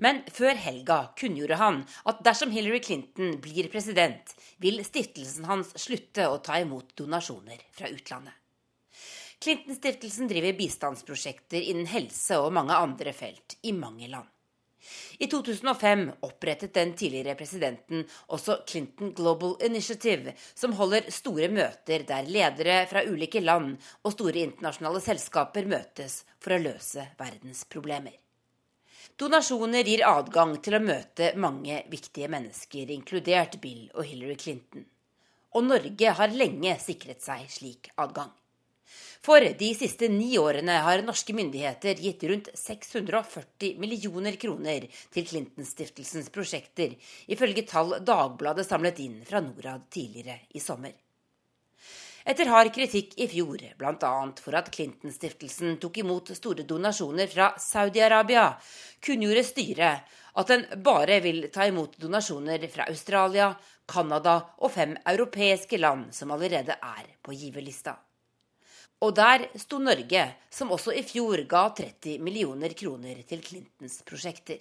Men før helga kunngjorde han at dersom Hillary Clinton blir president, vil stiftelsen hans slutte å ta imot donasjoner fra utlandet. Clinton-stiftelsen driver bistandsprosjekter innen helse og mange andre felt i mange land. I 2005 opprettet den tidligere presidenten også Clinton Global Initiative, som holder store møter der ledere fra ulike land og store internasjonale selskaper møtes for å løse verdens problemer. Donasjoner gir adgang til å møte mange viktige mennesker, inkludert Bill og Hillary Clinton. Og Norge har lenge sikret seg slik adgang. For de siste ni årene har norske myndigheter gitt rundt 640 millioner kroner til Clinton-stiftelsens prosjekter, ifølge tall Dagbladet samlet inn fra Norad tidligere i sommer. Etter hard kritikk i fjor, bl.a. for at Clinton-stiftelsen tok imot store donasjoner fra Saudi-Arabia, kunngjorde styret at den bare vil ta imot donasjoner fra Australia, Canada og fem europeiske land som allerede er på giverlista. Og der sto Norge, som også i fjor ga 30 millioner kroner til Clintons prosjekter.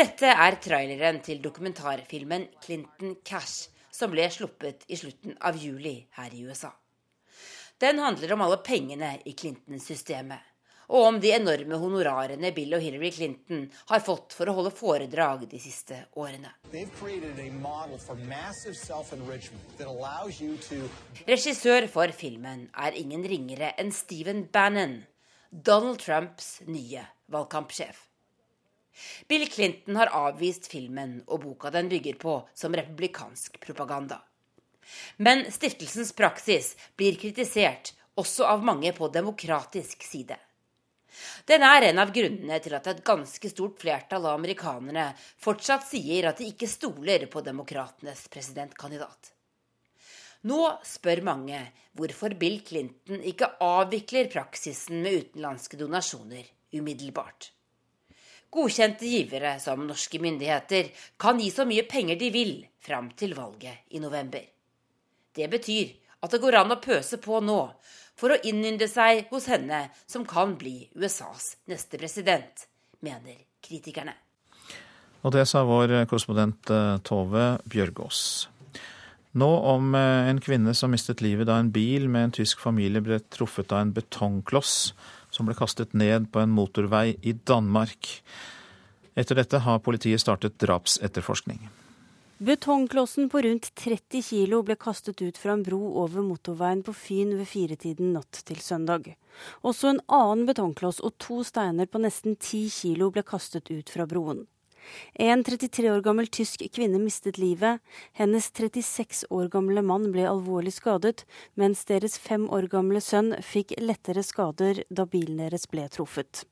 Dette er traileren til dokumentarfilmen 'Clinton Cash', som ble sluppet i slutten av juli her i USA. Den handler om alle pengene i Clinton-systemet og om de enorme honorarene Bill og Hillary Clinton har fått for å holde foredrag de siste årene. Regissør for filmen er ingen ringere enn Stephen Bannon, Donald Trumps nye valgkampsjef. Bill Clinton har avvist filmen og boka den bygger på, som republikansk propaganda. Men stiftelsens praksis blir kritisert også av mange på demokratisk side. Den er en av grunnene til at et ganske stort flertall av amerikanerne fortsatt sier at de ikke stoler på demokratenes presidentkandidat. Nå spør mange hvorfor Bill Clinton ikke avvikler praksisen med utenlandske donasjoner umiddelbart. Godkjente givere, som norske myndigheter, kan gi så mye penger de vil fram til valget i november. Det betyr at det går an å pøse på nå, for å innynde seg hos henne som kan bli USAs neste president, mener kritikerne. Og det sa vår korrespondent eh, Tove Bjørgaas. Nå om eh, en kvinne som mistet livet da en bil med en tysk familie ble truffet av en betongkloss som ble kastet ned på en motorvei i Danmark. Etter dette har politiet startet drapsetterforskning. Betongklossen på rundt 30 kilo ble kastet ut fra en bro over motorveien på Fyn ved firetiden natt til søndag. Også en annen betongkloss og to steiner på nesten 10 kilo ble kastet ut fra broen. En 33 år gammel tysk kvinne mistet livet. Hennes 36 år gamle mann ble alvorlig skadet, mens deres fem år gamle sønn fikk lettere skader da bilen deres ble truffet.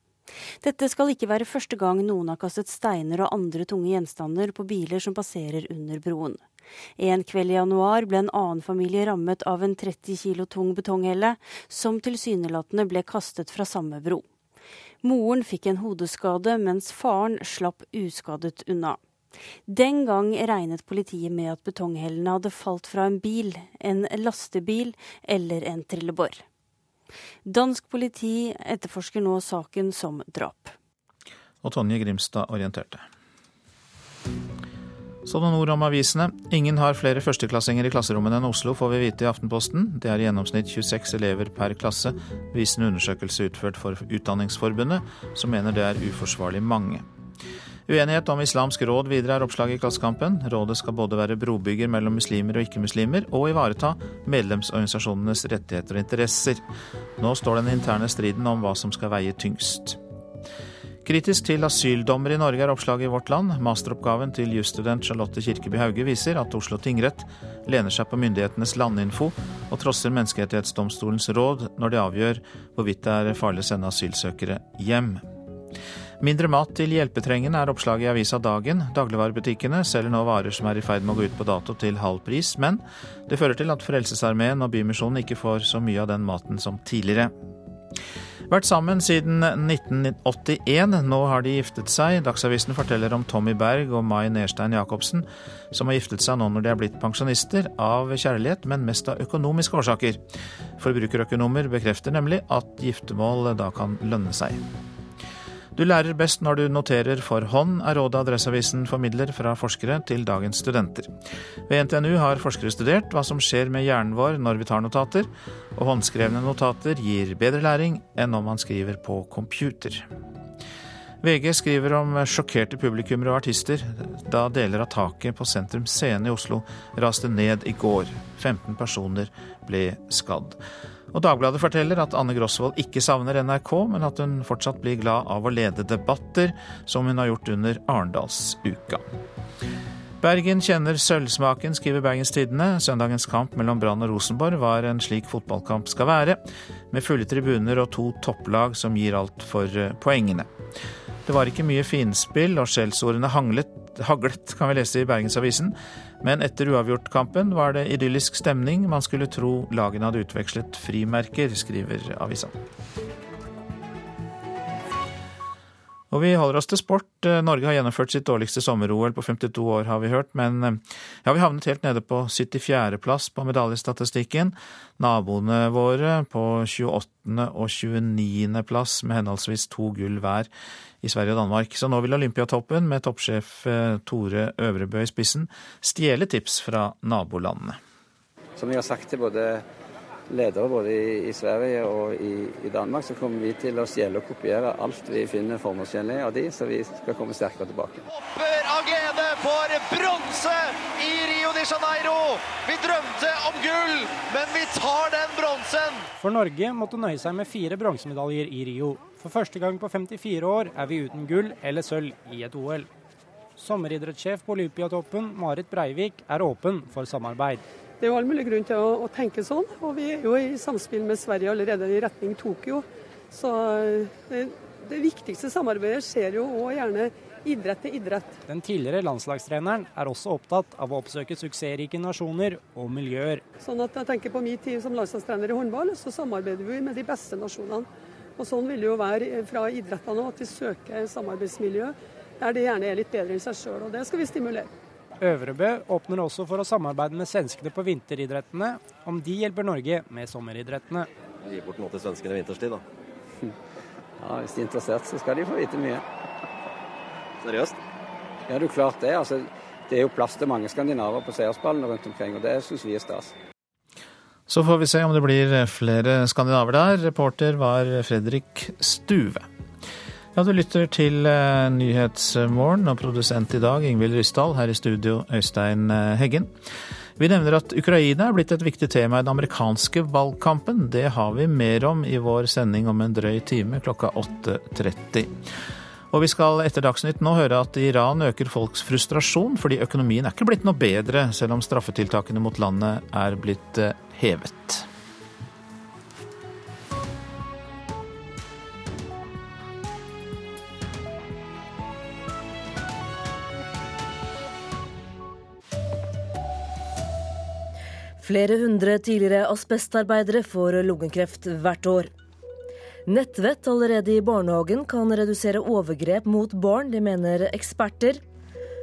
Dette skal ikke være første gang noen har kastet steiner og andre tunge gjenstander på biler som passerer under broen. En kveld i januar ble en annen familie rammet av en 30 kilo tung betonghelle, som tilsynelatende ble kastet fra samme bro. Moren fikk en hodeskade, mens faren slapp uskadet unna. Den gang regnet politiet med at betonghellene hadde falt fra en bil, en lastebil eller en trillebår. Dansk politi etterforsker nå saken som drap. Og Tonje Grimstad orienterte. Så noen ord om avisene. Ingen har flere førsteklassinger i klasserommene enn Oslo, får vi vite i Aftenposten. Det er i gjennomsnitt 26 elever per klasse, viser en undersøkelse utført for Utdanningsforbundet, som mener det er uforsvarlig mange. Uenighet om Islamsk råd videre er oppslaget i Klassekampen. Rådet skal både være brobygger mellom muslimer og ikke-muslimer, og ivareta medlemsorganisasjonenes rettigheter og interesser. Nå står den interne striden om hva som skal veie tyngst. Kritisk til asyldommer i Norge er oppslaget i Vårt Land. Masteroppgaven til jusstudent Charlotte Kirkeby Hauge viser at Oslo tingrett lener seg på myndighetenes landinfo og trosser Menneskerettighetsdomstolens råd når de avgjør hvorvidt det er farlig å sende asylsøkere hjem. Mindre mat til hjelpetrengende er oppslaget i avisa Dagen. Dagligvarebutikkene selger nå varer som er i ferd med å gå ut på dato til halv pris, men det fører til at Frelsesarmeen og Bymisjonen ikke får så mye av den maten som tidligere. Vært sammen siden 1981. Nå har de giftet seg. Dagsavisen forteller om Tommy Berg og Mai Nerstein Jacobsen, som har giftet seg nå når de er blitt pensjonister, av kjærlighet, men mest av økonomiske årsaker. Forbrukerøkonomer bekrefter nemlig at giftermål da kan lønne seg. Du lærer best når du noterer for hånd, er rådet Adresseavisen formidler fra forskere til dagens studenter. Ved NTNU har forskere studert hva som skjer med hjernen vår når vi tar notater, og håndskrevne notater gir bedre læring enn om man skriver på computer. VG skriver om sjokkerte publikummere og artister da deler av taket på Sentrum Scene i Oslo raste ned i går. 15 personer ble skadd. Og Dagbladet forteller at Anne Grosvold ikke savner NRK, men at hun fortsatt blir glad av å lede debatter, som hun har gjort under Arendalsuka. Bergen kjenner sølvsmaken, skriver Bergens Tidende. Søndagens kamp mellom Brann og Rosenborg var en slik fotballkamp skal være, med fulle tribuner og to topplag som gir alt for eh, poengene. Det var ikke mye finspill, og skjellsordene haglet, kan vi lese i Bergensavisen. Men etter uavgjortkampen var det idyllisk stemning. Man skulle tro lagene hadde utvekslet frimerker, skriver avisa. Og vi holder oss til sport. Eh, Norge har gjennomført sitt dårligste sommer-OL på 52 år, har vi hørt. Men eh, ja, vi havnet helt nede på 74.-plass på medaljestatistikken. Naboene våre på 28. og 29.-plass med henholdsvis to gull hver i Sverige og Danmark. Så nå vil Olympiatoppen, med toppsjef eh, Tore Øvrebø i spissen, stjele tips fra nabolandene. Som vi har sagt til både ledere både i, i Sverige og i, i, Danmark, så kommer vi til å stjele og kopiere alt vi finner formålstjenlig av de, så vi skal komme sterkere tilbake. Hopper av glede for bronse i Rio de Janeiro! Vi drømte om gull, men vi tar den bronsen! For Norge måtte nøye seg med fire bronsemedaljer i Rio. For første gang på 54 år er vi uten gull eller sølv i et OL. Sommeridrettssjef på Olympiatoppen, Marit Breivik, er åpen for samarbeid. Det er jo all mulig grunn til å, å, tenke sånn, og vi er jo i samspill med Sverige allerede i retning Tokyo. Så eh, det, det viktigste samarbeidet skjer jo òg gjerne idrett til idrett. Den tidligere landslagstreneren er også opptatt av å oppsøke suksessrike nasjoner og miljøer. Sånn at jeg tenker På min tid som landslagstrener i håndball, så samarbeider vi med de beste nasjonene. Og Sånn vil det jo være fra idrettene òg, at de søker samarbeidsmiljø der de gjerne er litt bedre enn seg sjøl. Og det skal vi stimulere. Øvrebø åpner også for å samarbeide med svenskene på vinteridrettene, om de hjelper Norge med sommeridrettene. Gi bort noe til svenskene vinterstid, da. *laughs* Ja, Hvis de er interessert, så skal de få vite mye. Seriøst? Ja, det er klart det. Altså, det er jo plass til mange skandinaver på seiersballene rundt omkring, og det syns vi er stas. Så får vi se om det blir flere skandinaver der. Reporter var Fredrik Stuve. Ja, du lytter til uh, Nyhetsmorgen og produsent i dag Ingvild Ryssdal. Her i studio Øystein uh, Heggen. Vi nevner at Ukraina er blitt et viktig tema i den amerikanske valgkampen. Det har vi mer om i vår sending om en drøy time klokka 8.30. Og vi skal etter Dagsnytt nå høre at Iran øker folks frustrasjon fordi økonomien er ikke blitt noe bedre, selv om straffetiltakene mot landet er blitt uh, hevet. Flere hundre tidligere asbestarbeidere får lungekreft hvert år. Nettvett allerede i barnehagen kan redusere overgrep mot barn, det mener eksperter.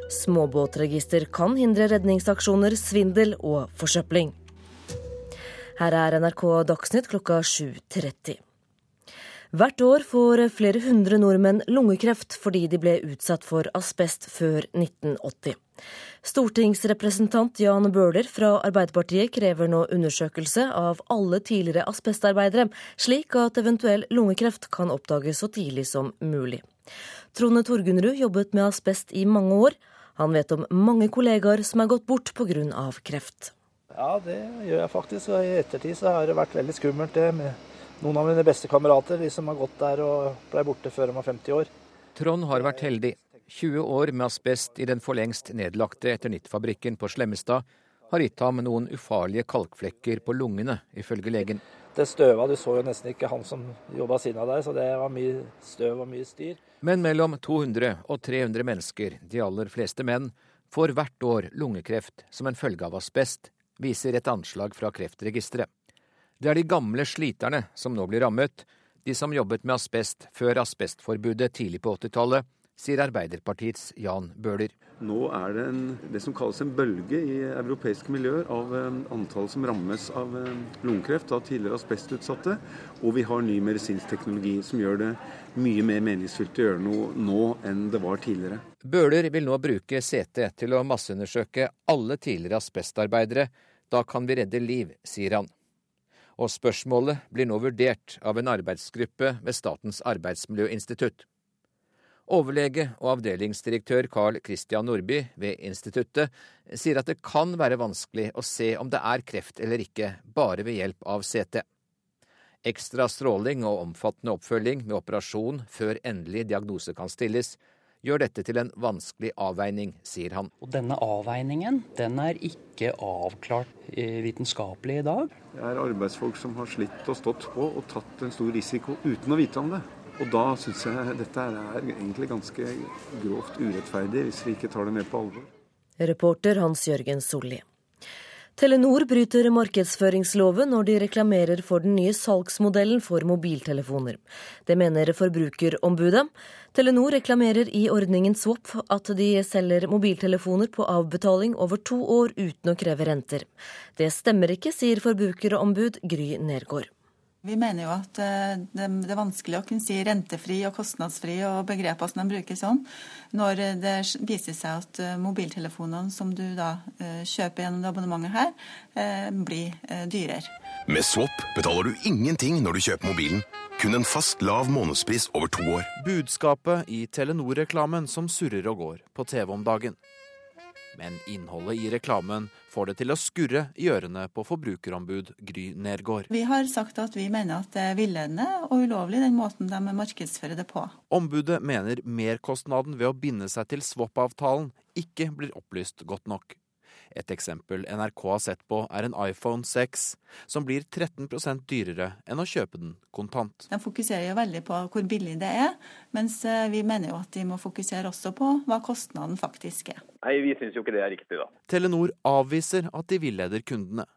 Småbåtregister kan hindre redningsaksjoner, svindel og forsøpling. Her er NRK Dagsnytt klokka 7.30. Hvert år får flere hundre nordmenn lungekreft fordi de ble utsatt for asbest før 1980. Stortingsrepresentant Jan Bøhler fra Arbeiderpartiet krever nå undersøkelse av alle tidligere asbestarbeidere, slik at eventuell lungekreft kan oppdages så tidlig som mulig. Trone Torgunrud jobbet med asbest i mange år. Han vet om mange kollegaer som er gått bort pga. kreft. Ja, det gjør jeg faktisk. Og I ettertid så har det vært veldig skummelt det med noen av mine beste kamerater, de som har gått der og ble borte før de var 50 år. Trond har vært heldig. 20 år med asbest i den for lengst nedlagte Eternittfabrikken på Slemmestad har gitt ham noen ufarlige kalkflekker på lungene, ifølge legen. Det støva, du så jo nesten ikke han som jobba siden av deg, så det var mye støv og mye styr. Men mellom 200 og 300 mennesker, de aller fleste menn, får hvert år lungekreft som en følge av asbest, viser et anslag fra Kreftregisteret. Det er de gamle sliterne som nå blir rammet, de som jobbet med asbest før asbestforbudet tidlig på 80-tallet, sier Arbeiderpartiets Jan Bøhler. Nå er det en, det som kalles en bølge i europeiske miljøer av um, antall som rammes av um, lungekreft av tidligere asbestutsatte. Og vi har ny medisinsk teknologi som gjør det mye mer meningsfylt å gjøre noe nå enn det var tidligere. Bøhler vil nå bruke CT til å masseundersøke alle tidligere asbestarbeidere. Da kan vi redde liv, sier han. Og spørsmålet blir nå vurdert av en arbeidsgruppe ved Statens arbeidsmiljøinstitutt. Overlege og avdelingsdirektør Carl Christian Nordby ved instituttet sier at det kan være vanskelig å se om det er kreft eller ikke, bare ved hjelp av CT. Ekstra stråling og omfattende oppfølging med operasjon før endelig diagnose kan stilles, gjør dette til en vanskelig avveining, sier han. Og denne avveiningen den er ikke avklart eh, vitenskapelig i dag. Det er arbeidsfolk som har slitt og stått på og tatt en stor risiko uten å vite om det. Og da syns jeg dette er egentlig ganske grovt urettferdig, hvis vi ikke tar det mer på alvor. Reporter Hans Jørgen Solli. Telenor bryter markedsføringsloven når de reklamerer for den nye salgsmodellen for mobiltelefoner. Det mener Forbrukerombudet. Telenor reklamerer i ordningen Swap at de selger mobiltelefoner på avbetaling over to år uten å kreve renter. Det stemmer ikke, sier forbrukerombud Gry Nergård. Vi mener jo at eh, det er vanskelig å kunne si rentefri og kostnadsfri og begreper som de bruker sånn, når det viser seg at eh, mobiltelefonene som du da eh, kjøper gjennom det abonnementet her, blir dyrere. Med Swap betaler du ingenting når du kjøper mobilen. Kun en fast, lav månedspris over to år. Budskapet i Telenor-reklamen som surrer og går på TV om dagen. Men innholdet i reklamen får det til å skurre i ørene på forbrukerombud Gry Nergård. Vi har sagt at vi mener at det er villedende og ulovlig den måten de markedsfører det på. Ombudet mener merkostnaden ved å binde seg til swap-avtalen ikke blir opplyst godt nok. Et eksempel NRK har sett på, er en iPhone 6, som blir 13% dyrere enn å kjøpe den kontant. De fokuserer jo veldig på hvor billig det er, mens eh, vi mener jo at de må fokusere også på hva kostnaden faktisk er. Nei, Vi syns jo ikke det er riktig, da. Telenor avviser at de villeder kundene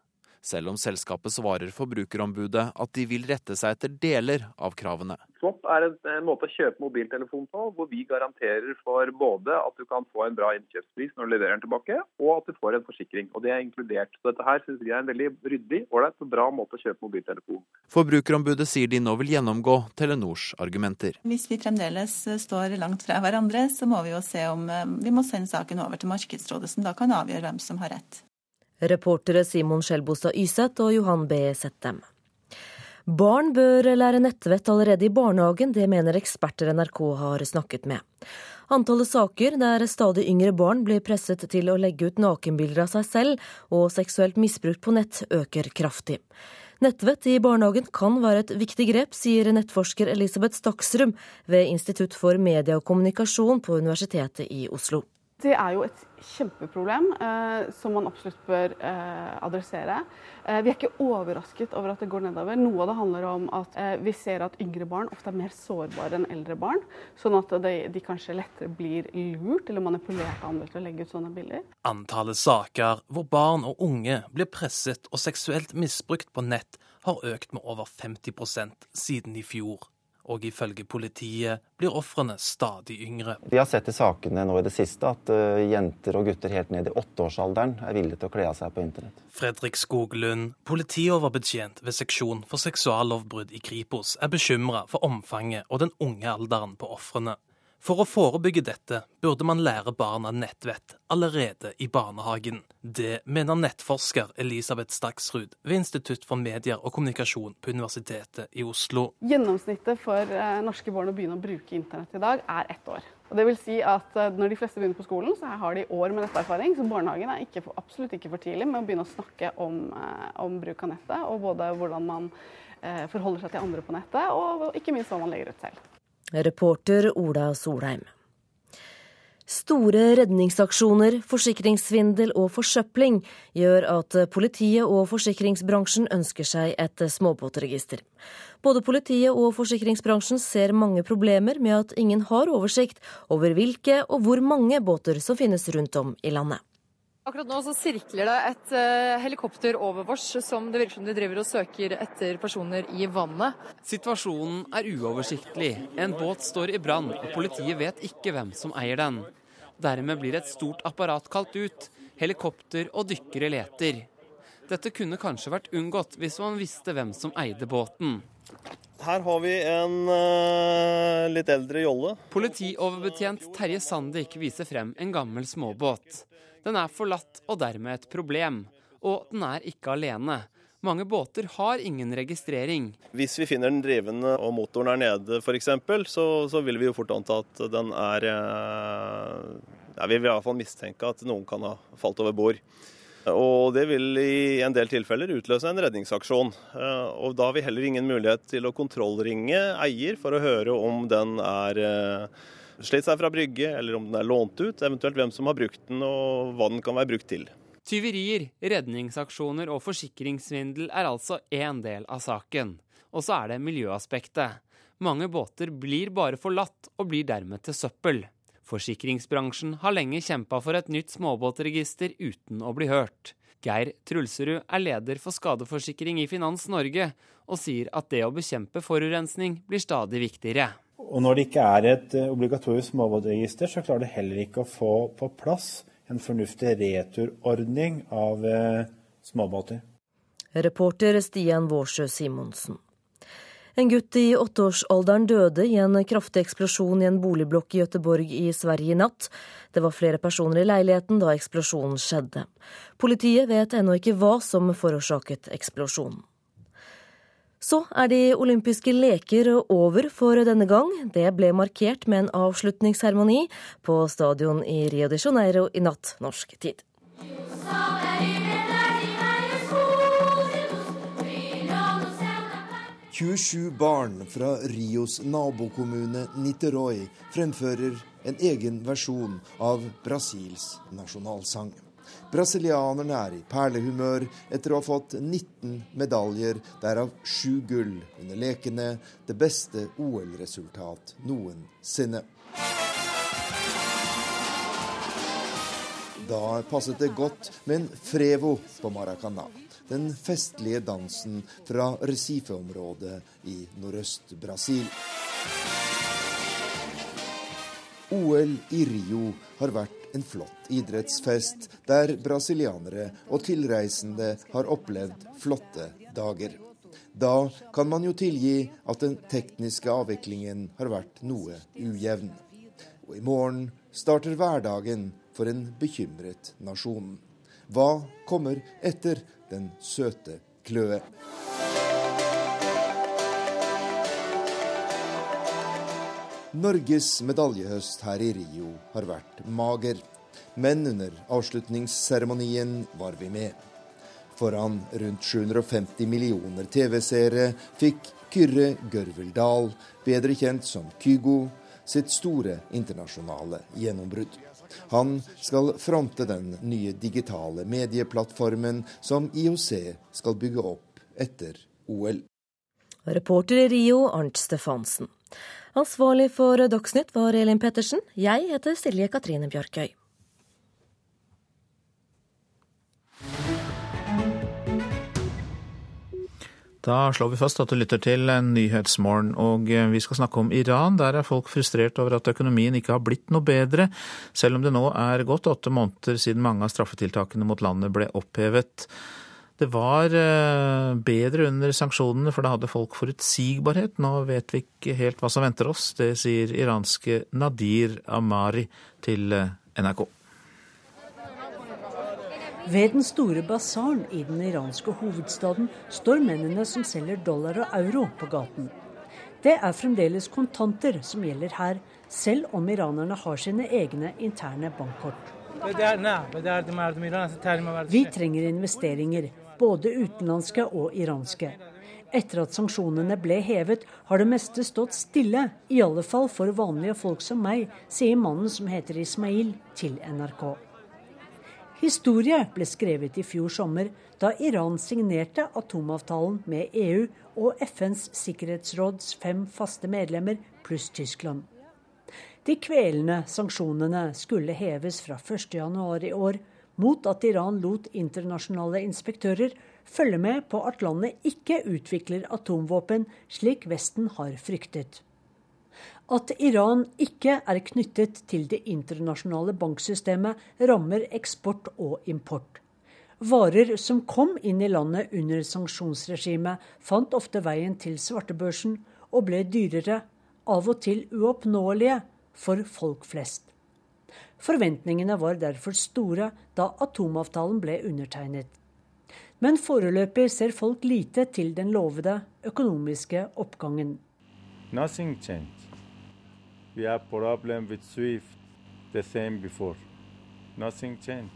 selv om selskapet svarer Forbrukerombudet at de vil rette seg etter deler av kravene. Swap er en, måte å kjøpe mobiltelefon på, hvor vi garanterer for både at du kan få en bra innkjøpspris når du leverer den tilbake, og at du får en forsikring. Og Det er inkludert. Så Dette her synes vi er en veldig ryddig, ålreit og bra måte å kjøpe mobiltelefon. Forbrukerombudet sier de nå vil gjennomgå Telenors argumenter. Hvis vi fremdeles står langt fra hverandre, så må vi jo se om eh, vi må sende saken over til Markedsrådet, som da kan avgjøre hvem som har rett. Reportere Simon Skjelbostad Yseth og Johan B. Settem. Barn bør lære nettvett allerede i barnehagen, det mener eksperter NRK har snakket med. Antallet saker der stadig yngre barn blir presset til å legge ut nakenbilder av seg selv og seksuelt misbrukt på nett, øker kraftig. Nettvett i barnehagen kan være et viktig grep, sier nettforsker Elisabeth Staksrum ved Institutt for media og kommunikasjon på Universitetet i Oslo. Det er jo et kjempeproblem eh, som man absolutt bør eh, adressere. Eh, vi er ikke overrasket over at det går nedover. Noe av det handler om at eh, vi ser at yngre barn ofte er mer sårbare enn eldre barn. Sånn at de, de, kanskje lettere blir lurt eller manipulert av andre til å legge ut sånne bilder. Antallet saker hvor barn og unge blir presset og seksuelt misbrukt på nett, har økt med over 50% siden i fjor og ifølge politiet blir ofrene stadig yngre. Vi har sett i sakene nå i det siste at uh, jenter og gutter helt ned i åtteårsalderen er villige til å kle av seg på internett. Fredrik Skoglund, politioverbetjent ved seksjon for seksuallovbrudd i Kripos, er bekymra for omfanget og den unge alderen på ofrene. For å forebygge dette burde man lære barna nettvett allerede i barnehagen. Det mener nettforsker Elisabeth Staksrud ved Institutt for medier og kommunikasjon på Universitetet i Oslo. Gjennomsnittet for eh, norske barn å begynne å bruke internett i dag er ett år. Og det vil si at eh, Når de fleste begynner på skolen, så har de år med netterfaring. Så barnehagen er ikke for, absolutt ikke for tidlig med å begynne å snakke om, eh, om bruk av nettet, og både hvordan man forholder seg til andre på nettet, og ikke minst hva man legger ut selv. Reporter Ola Solheim. Store redningsaksjoner, forsikringssvindel og forsøpling gjør at politiet og forsikringsbransjen ønsker seg et småbåtregister. Både politiet og forsikringsbransjen ser mange problemer med at ingen har oversikt over hvilke og hvor mange båter som finnes rundt om i landet. Akkurat nå så sirkler det et uh, helikopter over oss som det virker som de driver og søker etter personer i vannet. Situasjonen er uoversiktlig. En båt står i brann, og politiet vet ikke hvem som eier den. Dermed blir et stort apparat kalt ut. Helikopter og dykkere leter. Dette kunne kanskje vært unngått hvis man visste hvem som eide båten. Her har vi en uh, litt eldre jolle. Politioverbetjent Terje Sandik viser frem en gammel småbåt. Den er forlatt og dermed et problem. Og den er ikke alene. Mange båter har ingen registrering. Hvis vi finner den drivende og motoren er nede f.eks., så, så vil vi jo fort anta at den er eh, ja, Vi vil i hvert fall mistenke at noen kan ha falt over bord. Og det vil i en del tilfeller utløse en redningsaksjon. Eh, og da har vi heller ingen mulighet til å kontrollringe eier for å høre om den er eh, slitt seg fra brygge, eller om den er lånt ut, eventuelt hvem som har brukt den og hva den kan være brukt til. Tyverier, redningsaksjoner og forsikringssvindel er altså én del av saken. Og så er det miljøaspektet. Mange båter blir bare forlatt og blir dermed til søppel. Forsikringsbransjen har lenge kjempa for et nytt småbåtregister uten å bli hørt. Geir Trulserud er leder for skadeforsikring i Finans Norge, og sier at det å bekjempe forurensning blir stadig viktigere. Og når det ikke er et eh, obligatorisk småbåtregister, så klarer det heller ikke å få på plass en fornuftig returordning av eh, småbåter. Reporter Stian Vårsjø Simonsen. En gutt i åtteårsalderen døde i en kraftig eksplosjon i en boligblokk i Gøteborg i Sverige i natt. Det var flere personer i leiligheten da eksplosjonen skjedde. Politiet vet ennå ikke hva som forårsaket eksplosjonen. Så er de olympiske leker over for denne gang. Det ble markert med en avslutningsseremoni på stadion i Rio de Janeiro i natt norsk tid. 27 barn fra Rios nabokommune Niterói fremfører en egen versjon av Brasils nasjonalsang. Brasilianerne er i perlehumør etter å ha fått 19 medaljer, derav 7 gull under lekene, det beste OL-resultat noensinne. Da passet det godt med en frevo på Maracana den festlige dansen fra Recife-området i nordøst-Brasil. OL i Rio har vært en flott idrettsfest, der brasilianere og tilreisende har opplevd flotte dager. Da kan man jo tilgi at den tekniske avviklingen har vært noe ujevn. Og i morgen starter hverdagen for en bekymret nasjon. Hva kommer etter den søte kløe. Norges medaljehøst her i Rio har vært mager, men under avslutningsseremonien var vi med. Foran rundt 750 millioner TV-seere fikk Kyrre Gørvel Dahl, bedre kjent som Kygo, sitt store internasjonale gjennombrudd. Han skal fronte den nye digitale medieplattformen som IOC skal bygge opp etter OL. Reporter i Rio, Arnt Stefansen. Ansvarlig for Dagsnytt var Elin Pettersen. Jeg heter Silje Katrine Bjørkøy. Da slår vi fast at du lytter til Nyhetsmorgen, og eh, vi skal snakke om Iran. Der er folk frustrert over at økonomien ikke har blitt noe bedre, selv om det nå er gått åtte måneder siden mange av straffetiltakene mot landet ble opphevet. Det var eh, bedre under sanksjonene, for da hadde folk forutsigbarhet. Nå vet vi ikke helt hva som venter oss. Det sier iranske Nadir Amari til eh, NRK. Ved den store basaren i den iranske hovedstaden står mennene som selger dollar og euro på gaten. Det er fremdeles kontanter som gjelder her, selv om iranerne har sine egne interne bankkort. Vi trenger investeringer, både utenlandske og iranske. Etter at sanksjonene ble hevet, har det meste stått stille, i alle fall for vanlige folk som meg, sier mannen som heter Ismail, til NRK. Historie ble skrevet i fjor sommer, da Iran signerte atomavtalen med EU og FNs sikkerhetsråds fem faste medlemmer pluss Tyskland. De kvelende sanksjonene skulle heves fra 1.1 i år, mot at Iran lot internasjonale inspektører følge med på at landet ikke utvikler atomvåpen, slik Vesten har fryktet. At Iran ikke er knyttet til det internasjonale banksystemet, rammer eksport og import. Varer som kom inn i landet under sanksjonsregimet, fant ofte veien til svartebørsen og ble dyrere, av og til uoppnåelige, for folk flest. Forventningene var derfor store da atomavtalen ble undertegnet. Men foreløpig ser folk lite til den lovede økonomiske oppgangen. Nothing changed. We have problem with Swift, the same before. Nothing changed.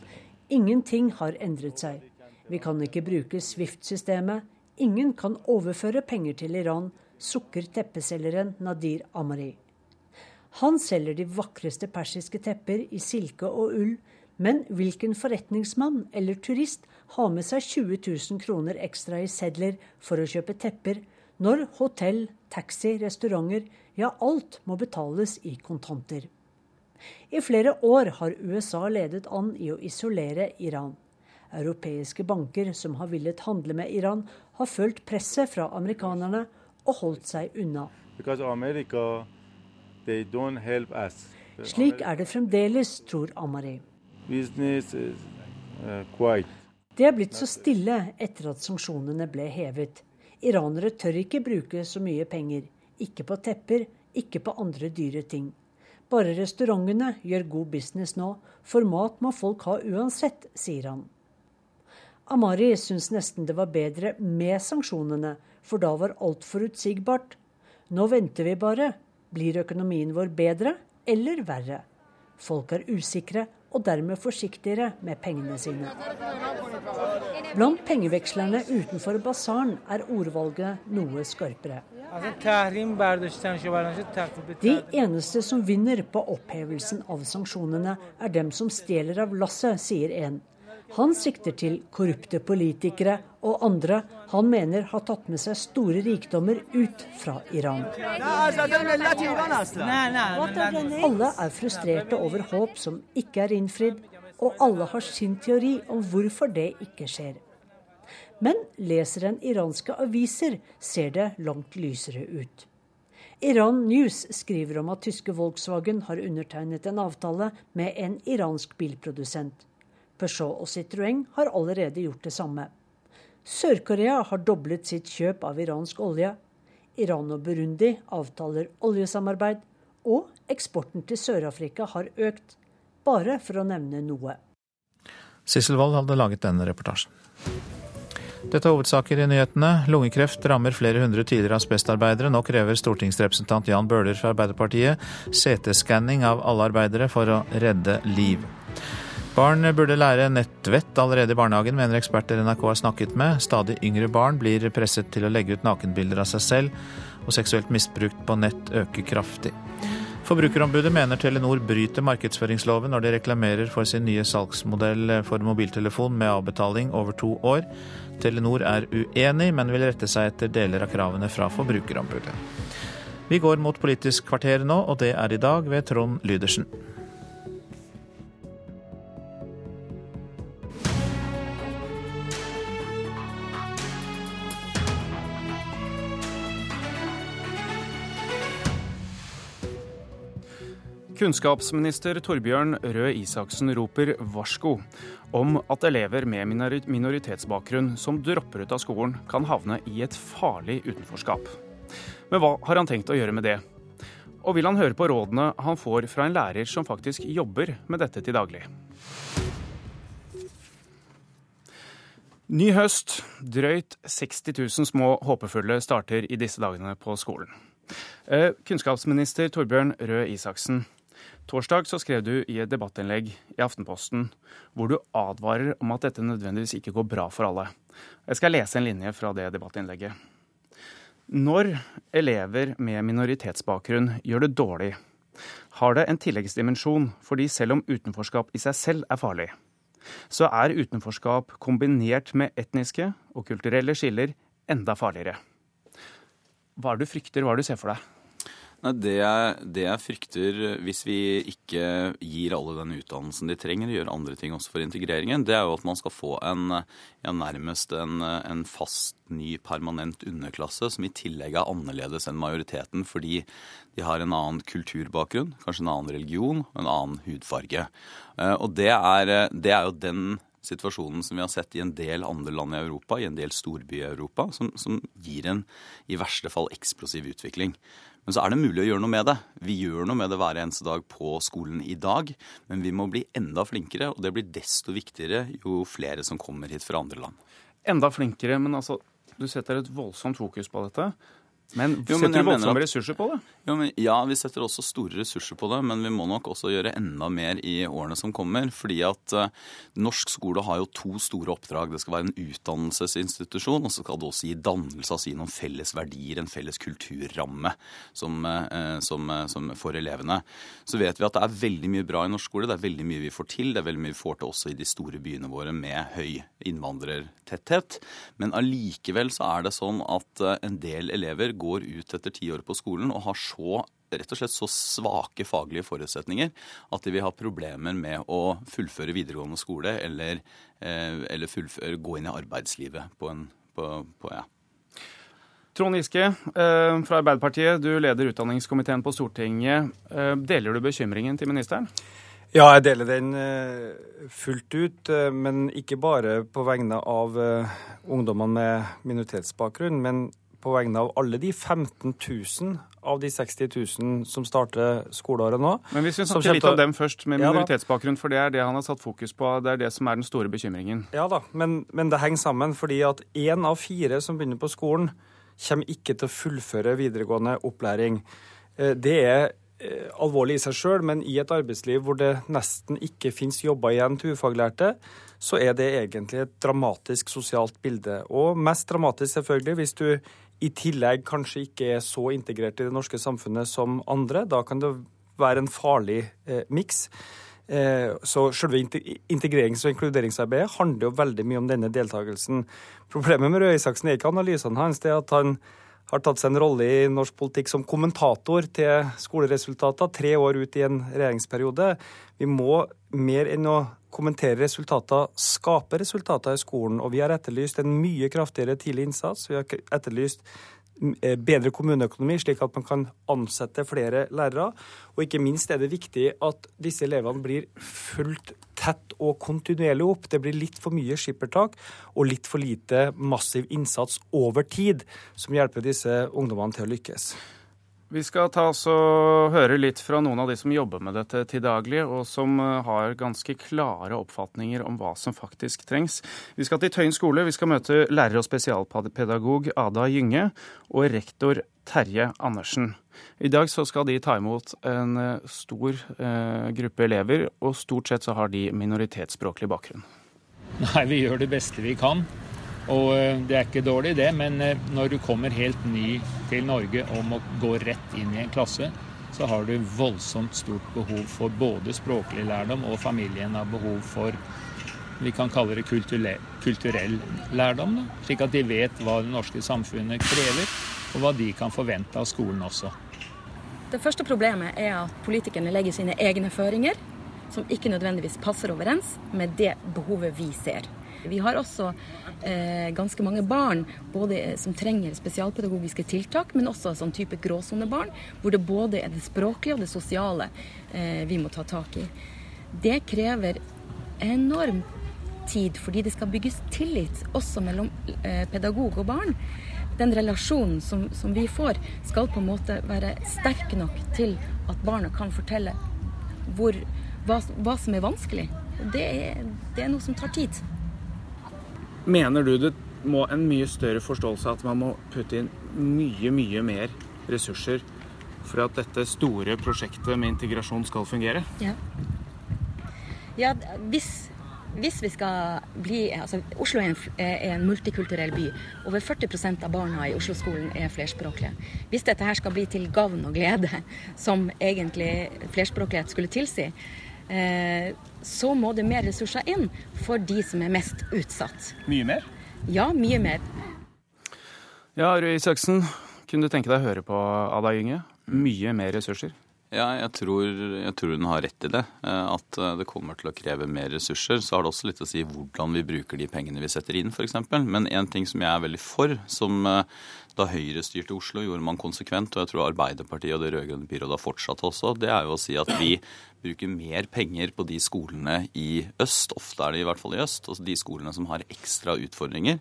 Ingenting har endret seg. Vi kan ikke bruke Swift-systemet. Ingen kan overføre penger til Iran, sukker teppeselgeren Nadir Amari. Han selger de vakreste persiske tepper i silke og ull, men hvilken forretningsmann eller turist har med seg 20 000 kroner ekstra i sedler for å kjøpe tepper, når hotell, taxi, restauranter, ja, alt må betales i kontanter. I flere år har USA ledet an i å isolere Iran. Europeiske banker som har villet handle med Iran, har følt presset fra amerikanerne og holdt seg unna. America, Slik er det fremdeles, tror Amari. Uh, det er blitt så stille etter at sanksjonene ble hevet. Iranere tør ikke bruke så mye penger. Ikke på tepper, ikke på andre dyre ting. Bare restaurantene gjør god business nå, for mat må folk ha uansett, sier han. Amari syns nesten det var bedre med sanksjonene, for da var alt forutsigbart. Nå venter vi bare. Blir økonomien vår bedre eller verre? Folk er usikre og dermed forsiktigere med pengene sine. Blant pengevekslerne utenfor basaren er ordvalget noe skarpere. De eneste som vinner på opphevelsen av sanksjonene, er dem som stjeler av lasset, sier en. Han sikter til korrupte politikere og andre han mener har tatt med seg store rikdommer ut fra Iran. Alle er frustrerte over håp som ikke er innfridd, og alle har sin teori om hvorfor det ikke skjer. Men leser en iranske aviser, ser det langt lysere ut. Iran News skriver om at tyske Volkswagen har undertegnet en avtale med en iransk bilprodusent. Peugeot og Citroën har allerede gjort det samme. Sør-Korea har doblet sitt kjøp av iransk olje. Iran og Burundi avtaler oljesamarbeid. Og eksporten til Sør-Afrika har økt. Bare for å nevne noe. Sissel Wold hadde laget denne reportasjen. Dette er hovedsaker i nyhetene. Lungekreft rammer flere hundre tidligere asbestarbeidere. Nå krever stortingsrepresentant Jan Bøhler fra Arbeiderpartiet CT-skanning av alle arbeidere for å redde liv. Barn burde lære nettvett allerede i barnehagen, mener eksperter NRK har snakket med. Stadig yngre barn blir presset til å legge ut nakenbilder av seg selv, og seksuelt misbrukt på nett øker kraftig. Forbrukerombudet mener Telenor bryter markedsføringsloven når de reklamerer for sin nye salgsmodell for mobiltelefon med avbetaling over to år. Telenor er uenig, men vil rette seg etter deler av kravene fra Forbrukerombudet. Vi går mot Politisk kvarter nå, og det er i dag ved Trond Lydersen. Kunnskapsminister Torbjørn Røe Isaksen roper varsko om at elever med minoritetsbakgrunn som dropper ut av skolen, kan havne i et farlig utenforskap. Men hva har han tenkt å gjøre med det? Og vil han høre på rådene han får fra en lærer som faktisk jobber med dette til daglig? Ny høst. Drøyt 60 000 små håpefulle starter i disse dagene på skolen. Eh, kunnskapsminister Torbjørn Røe Isaksen, Torsdag så skrev du i et debattinnlegg i Aftenposten hvor du advarer om at dette nødvendigvis ikke går bra for alle. Jeg skal lese en linje fra det debattinnlegget. Når elever med minoritetsbakgrunn gjør det dårlig, har det en tilleggsdimensjon fordi selv om utenforskap i seg selv er farlig, så er utenforskap kombinert med etniske og kulturelle skiller enda farligere. Hva er det du frykter, hva er det du ser for deg? Nei, det, det, jeg, frykter hvis vi ikke gir alle den utdannelsen de trenger, og gjør andre ting også for integreringen, det er jo at man skal få en, ja, nærmest en, en, fast, ny, permanent underklasse som i tillegg er annerledes enn majoriteten fordi de har en annen kulturbakgrunn, kanskje en annen religion og en annen hudfarge. Eh, og det er, det er jo den situasjonen som vi har sett i en del andre land i Europa, i en del storbyer i Europa, som, som gir en i verste fall eksplosiv utvikling. Men så er det mulig å gjøre noe med det. Vi gjør noe med det hver eneste dag på skolen i dag. Men vi må bli enda flinkere, og det blir desto viktigere jo flere som kommer hit fra andre land. Enda flinkere, men altså, du setter et voldsomt fokus på dette. Men jo, setter du voldsomme at, ressurser på det? Jo, men, ja, vi setter også store ressurser på det, men vi må nok også gjøre enda mer i årene som kommer. Fordi at uh, norsk skole har jo to store oppdrag. Det skal være en utdannelsesinstitusjon, og så skal det også gi dannelse, altså gi noen felles verdier, en felles kulturramme som, uh, som, uh, som for elevene. Så vet vi at det er veldig mye bra i norsk skole. Det er veldig mye vi får til. Det er veldig mye vi får til også i de store byene våre med høy innvandrertetthet. Men allikevel så er det sånn at en del elever går ut etter ti år på skolen og har så rett og slett så svake faglige forutsetninger at de vil ha problemer med å fullføre videregående skole eller, eh, eller fullføre, gå inn i arbeidslivet på en på, på, ja. Trond Giske eh, fra Arbeiderpartiet, du leder utdanningskomiteen på Stortinget. Eh, deler du bekymringen til ministeren? Ja, jeg deler den fullt ut, men ikke bare på vegne av ungdommene med minoritetsbakgrunn, men på vegne av alle de 15 000 av de 60 000 som starter skoleåret nå. Men hvis vi snakker litt om dem først, med minoritetsbakgrunn, for det er det han har satt fokus på. Det er det som er den store bekymringen. Ja da, men, men det henger sammen fordi at én av fire som begynner på skolen, kommer ikke til å fullføre videregående opplæring. Eh, det er eh, alvorlig i seg sjøl, men i et arbeidsliv hvor det nesten ikke finnes jobber igjen til ufaglærte, så er det egentlig et dramatisk sosialt bilde. Og mest dramatisk selvfølgelig hvis du i tillegg kanskje ikke er så integrert i det norske samfunnet som andre. Da kan det være en farlig eh, miks. Eh, så selve integrerings- og inkluderingsarbeidet handler jo veldig mye om denne deltakelsen. Problemet med Røe Isaksen er ikke analysene hans, det er at han har tatt seg en rolle i norsk politikk som kommentator til skoleresultater tre år ut i en regjeringsperiode. Vi må mer enn å kommentere resultater, skape resultater i skolen. Og vi har etterlyst en mye kraftigere tidlig innsats. Vi har etterlyst Eh, bedre kommuneøkonomi, slik at man kan ansette flere lærere. Og ikke minst er det viktig at disse elevene blir fulgt tett og kontinuerlig opp. Det blir litt for mye skippertak og litt for lite massiv innsats over tid som hjelper disse ungdommene til å lykkes. Vi skal ta oss og høre litt fra noen av de som jobber med dette til daglig, og som eh, har ganske klare oppfatninger om hva som faktisk trengs. Vi skal til Tøyen skole. Vi skal møte lærer og spesialpedagog Ada Gynge og rektor Terje Andersen. I dag så skal de ta imot en eh, stor eh, gruppe elever, og stort sett så har de minoritetsspråklig bakgrunn. Nei, vi gjør det beste vi kan. Og eh, det er ikke dårlig, det, men eh, når du kommer helt ny til Norge og må gå rett inn i en klasse, så har du voldsomt stort behov for både språklig lærdom, og familien har behov for vi kan kalle det kulturell, lærdom. Da. Slik at de vet hva det norske samfunnet krever, og hva de kan forvente av skolen også. Det første problemet er at politikerne legger sine egne føringer, som ikke nødvendigvis passer overens med det behovet vi ser. Vi har også eh, ganske mange barn både som trenger spesialpedagogiske tiltak, men også sånn type gråsonebarn, hvor det både er det språklige og det sosiale eh, vi må ta tak i. Det krever enorm tid, fordi det skal bygges tillit også mellom eh, pedagog og barn. Den relasjonen som, som, vi får, skal på en måte være sterk nok til at barna kan fortelle hvor, hva, hva, som er vanskelig. Det er, det er noe som tar tid. Mener du det må en mye større forståelse av at man må putte inn mye, mye mer ressurser for at dette store prosjektet med integrasjon skal fungere? Ja. ja hvis, hvis, vi skal bli altså Oslo er en, er en multikulturell by. Over 40% av barna i Oslo-skolen er flerspråklige. Hvis dette her skal bli til gavn og glede, som egentlig flerspråklighet skulle tilsi, Eh, så må det mer ressurser inn for de som er mest utsatt. Mye mer? Ja, mye mer. Ja, Røe Isaksen, kunne du tenke deg å høre på Ada Gynge? Mye mer ressurser? Ja, jeg tror, jeg tror, hun har rett i det. Eh, at eh, det kommer til å kreve mer ressurser. Så har det også litt å si hvordan vi bruker de pengene vi setter inn, f.eks. Men en ting som jeg er veldig for, som da Høyre styrte Oslo, gjorde man konsekvent, og jeg tror Arbeiderpartiet og det rød-grønne byrådet har fortsatt også, det er jo å si at vi bruker mer penger på de skolene i øst, ofte er det i hvert fall i øst, altså de skolene som har ekstra utfordringer.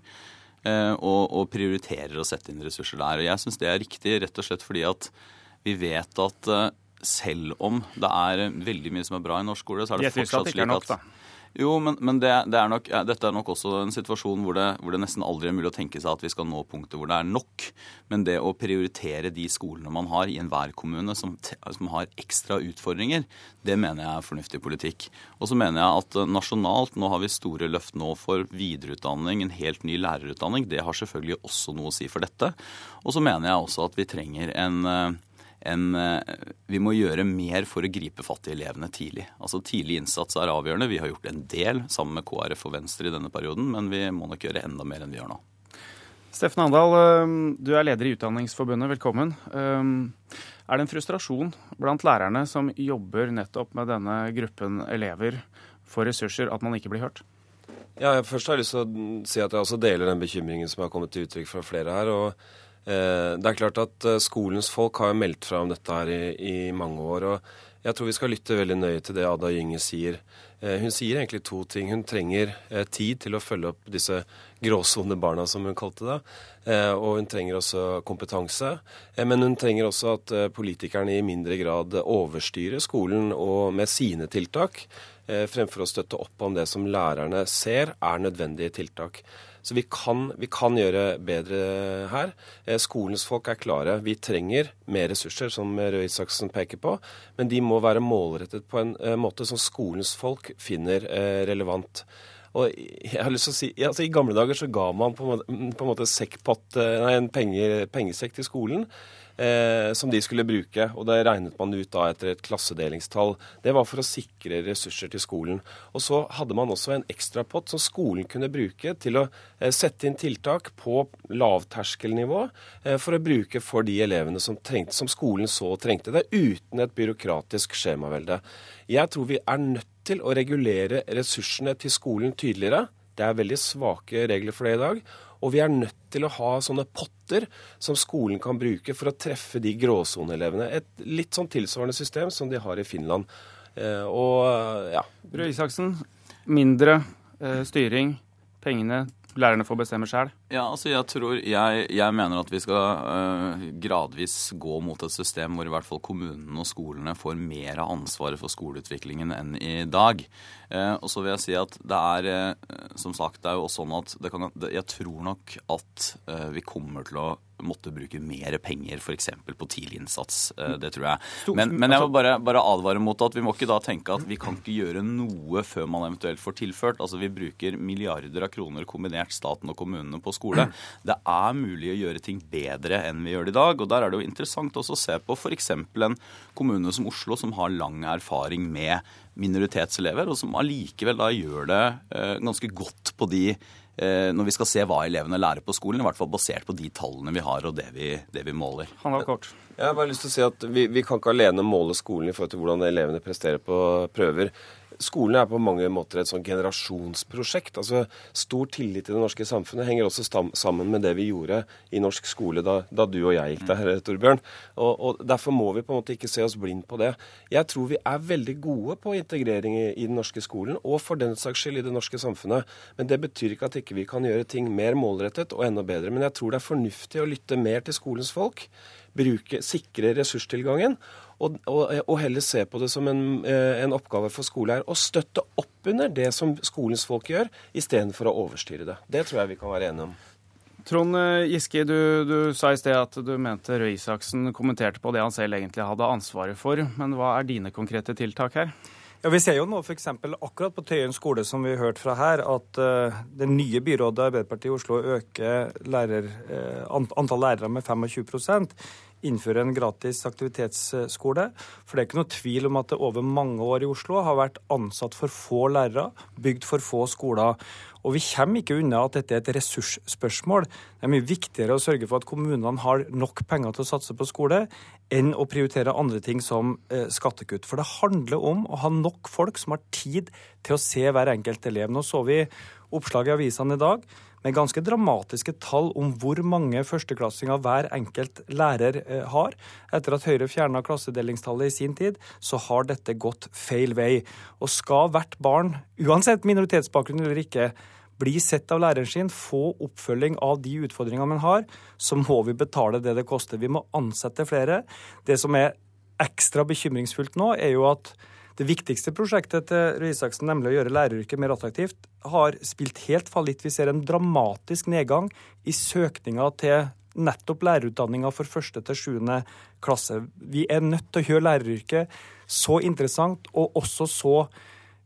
Eh, og, og prioriterer å sette inn ressurser der. Og Jeg syns det er riktig, rett og slett fordi at vi vet at eh, selv om det er veldig mye som er bra i norsk skole, så er det fortsatt slik at jo, men, men det, det er nok, dette er nok også en situasjon hvor det, hvor det, nesten aldri er mulig å tenke seg at vi skal nå punktet hvor det er nok. Men det å prioritere de skolene man har i enhver kommune som, som, har ekstra utfordringer, det mener jeg er fornuftig politikk. Og så mener jeg at nasjonalt, nå har vi store løft nå for videreutdanning, en helt ny lærerutdanning. Det har selvfølgelig også noe å si for dette. Og så mener jeg også at vi trenger en eh, en, eh, vi må gjøre mer for å gripe fatt i elevene tidlig. Altså Tidlig innsats er avgjørende. Vi har gjort en del sammen med KrF og Venstre i denne perioden, men vi må nok gjøre enda mer enn vi gjør nå. Steffen Andal, eh, du er leder i Utdanningsforbundet. Velkommen. Eh, er det en frustrasjon blant lærerne som jobber nettopp med denne gruppen elever for ressurser, at man ikke blir hørt? Ja, Først har jeg lyst til å si at jeg også deler den bekymringen som har kommet til uttrykk fra flere her. og det er klart at eh, Skolens folk har meldt fra om dette her i, i, mange år. og Jeg tror vi skal lytte veldig nøye til det Ada Gynge sier. Eh, hun sier egentlig to ting. Hun trenger tid til å følge opp disse gråsonebarna, som hun kalte det. Eh, og hun trenger også kompetanse. Eh, men hun trenger også at eh, politikerne i mindre grad overstyrer skolen og med sine tiltak, fremfor å støtte opp om det som lærerne ser er nødvendige tiltak. Så vi kan, vi kan, gjøre bedre her. Skolens folk er klare. Vi trenger mer ressurser, som Røe Isaksen peker på. Men de må være målrettet på en måte som skolens folk finner relevant. Og jeg har lyst til å si, altså I gamle dager så ga man på en måte, på en måte eh, nei, en penge, pengesekk til skolen. Eh, som de skulle bruke. og Det regnet man ut da etter et klassedelingstall. Det var for å sikre ressurser til skolen. Og Så hadde man også en ekstrapott som skolen kunne bruke til å eh, sette inn tiltak på lavterskelnivå eh, for å bruke for de elevene som, trengte, som skolen så trengte det, uten et byråkratisk skjemavelde. Jeg tror vi er nødt til å regulere ressursene til skolen tydeligere. Det er veldig svake regler for det i dag. Og vi er nødt til å ha sånne potter som skolen kan bruke for å treffe de gråsoneelevene. Et litt sånn tilsvarende system som de har i Finland. Eh, og ja. Røe Isaksen, mindre eh, styring, pengene lærerne får bestemme sjøl? Ja, altså jeg tror jeg, jeg mener at vi skal øh, gradvis gå mot et system hvor i hvert fall kommunene og skolene får mer av ansvaret for skoleutviklingen enn i dag. Eh, og så vil jeg si at det er eh, som sagt, det er jo også sånn at kan, jeg tror nok at vi kommer til å måtte bruke mer penger f.eks. på tidlig innsats. Eh, det tror jeg. Men, men jeg vil bare, bare, advare mot at vi må ikke da tenke at vi kan ikke gjøre noe før man eventuelt får tilført. Altså Vi bruker milliarder av kroner kombinert staten og kommunene på skole. Det er mulig å gjøre ting bedre enn vi gjør det i dag. og Der er det jo interessant også å se på f.eks. en kommune som Oslo, som har lang erfaring med minoritetselever, og som allikevel da gjør det eh, ganske godt på de Eh, når vi skal se hva elevene lærer på skolen, i hvert fall basert på de tallene vi har og det vi, det vi måler. Han var kort. Jeg har bare lyst til å si at vi, vi kan ikke alene måle skolen i forhold til hvordan elevene presterer på prøver skolen er på mange måter et sånn generasjonsprosjekt. altså Stor tillit i det norske samfunnet henger også sammen med det vi gjorde i norsk skole da, da du og jeg gikk der, Torbjørn. Og, og, Derfor må vi på en måte ikke se oss blind på det. Jeg tror vi er veldig gode på integrering i, i den norske skolen, og for den saks skyld i det norske samfunnet. Men det betyr ikke at ikke vi kan gjøre ting mer målrettet og enda bedre. Men jeg tror det er fornuftig å lytte mer til skolens folk, bruke, sikre ressurstilgangen og, og, og, heller se på det som en, eh, en oppgave for skoleeier å støtte opp under det som skolens folk gjør, istedenfor å overstyre det. Det tror jeg vi kan være enige om. Trond eh, Giske, du, du sa i sted at du mente Røe Isaksen kommenterte på det han selv egentlig hadde ansvaret for. Men hva er dine konkrete tiltak her? Ja, Vi ser jo nå f.eks. akkurat på Tøyen skole, som vi har hørt fra her, at uh, det nye byrådet Arbeiderpartiet i Oslo øker lærer, uh, antall lærere med 25 innføre en gratis aktivitetsskole. For det er ikke noe tvil om at det over mange år i Oslo har vært ansatt for få lærere, bygd for få skoler. Og vi kommer ikke unna at dette er et ressursspørsmål. Det er mye viktigere å sørge for at kommunene har nok penger til å satse på skole, enn å prioritere andre ting som eh, skattekutt. For det handler om å ha nok folk som har tid til å se hver enkelt elev. Nå så vi oppslag i avisene i dag med ganske dramatiske tall om hvor mange førsteklassinger hver enkelt lærer eh, har. Etter at Høyre fjerna klassedelingstallet i sin tid, så har dette gått feil vei. Og skal hvert barn, uansett minoritetsbakgrunn eller ikke, bli sett av læreren sin, få oppfølging av de utfordringene man har, så må vi betale det det koster. Vi må ansette flere. Det som er ekstra bekymringsfullt nå, er jo at det viktigste prosjektet til Røe Isaksen, nemlig å gjøre læreryrket mer attraktivt, har spilt helt fallitt. Vi ser en dramatisk nedgang i søkninga til nettopp lærerutdanninga for første til sjuende klasse. Vi er nødt til å gjøre læreryrket så interessant og også så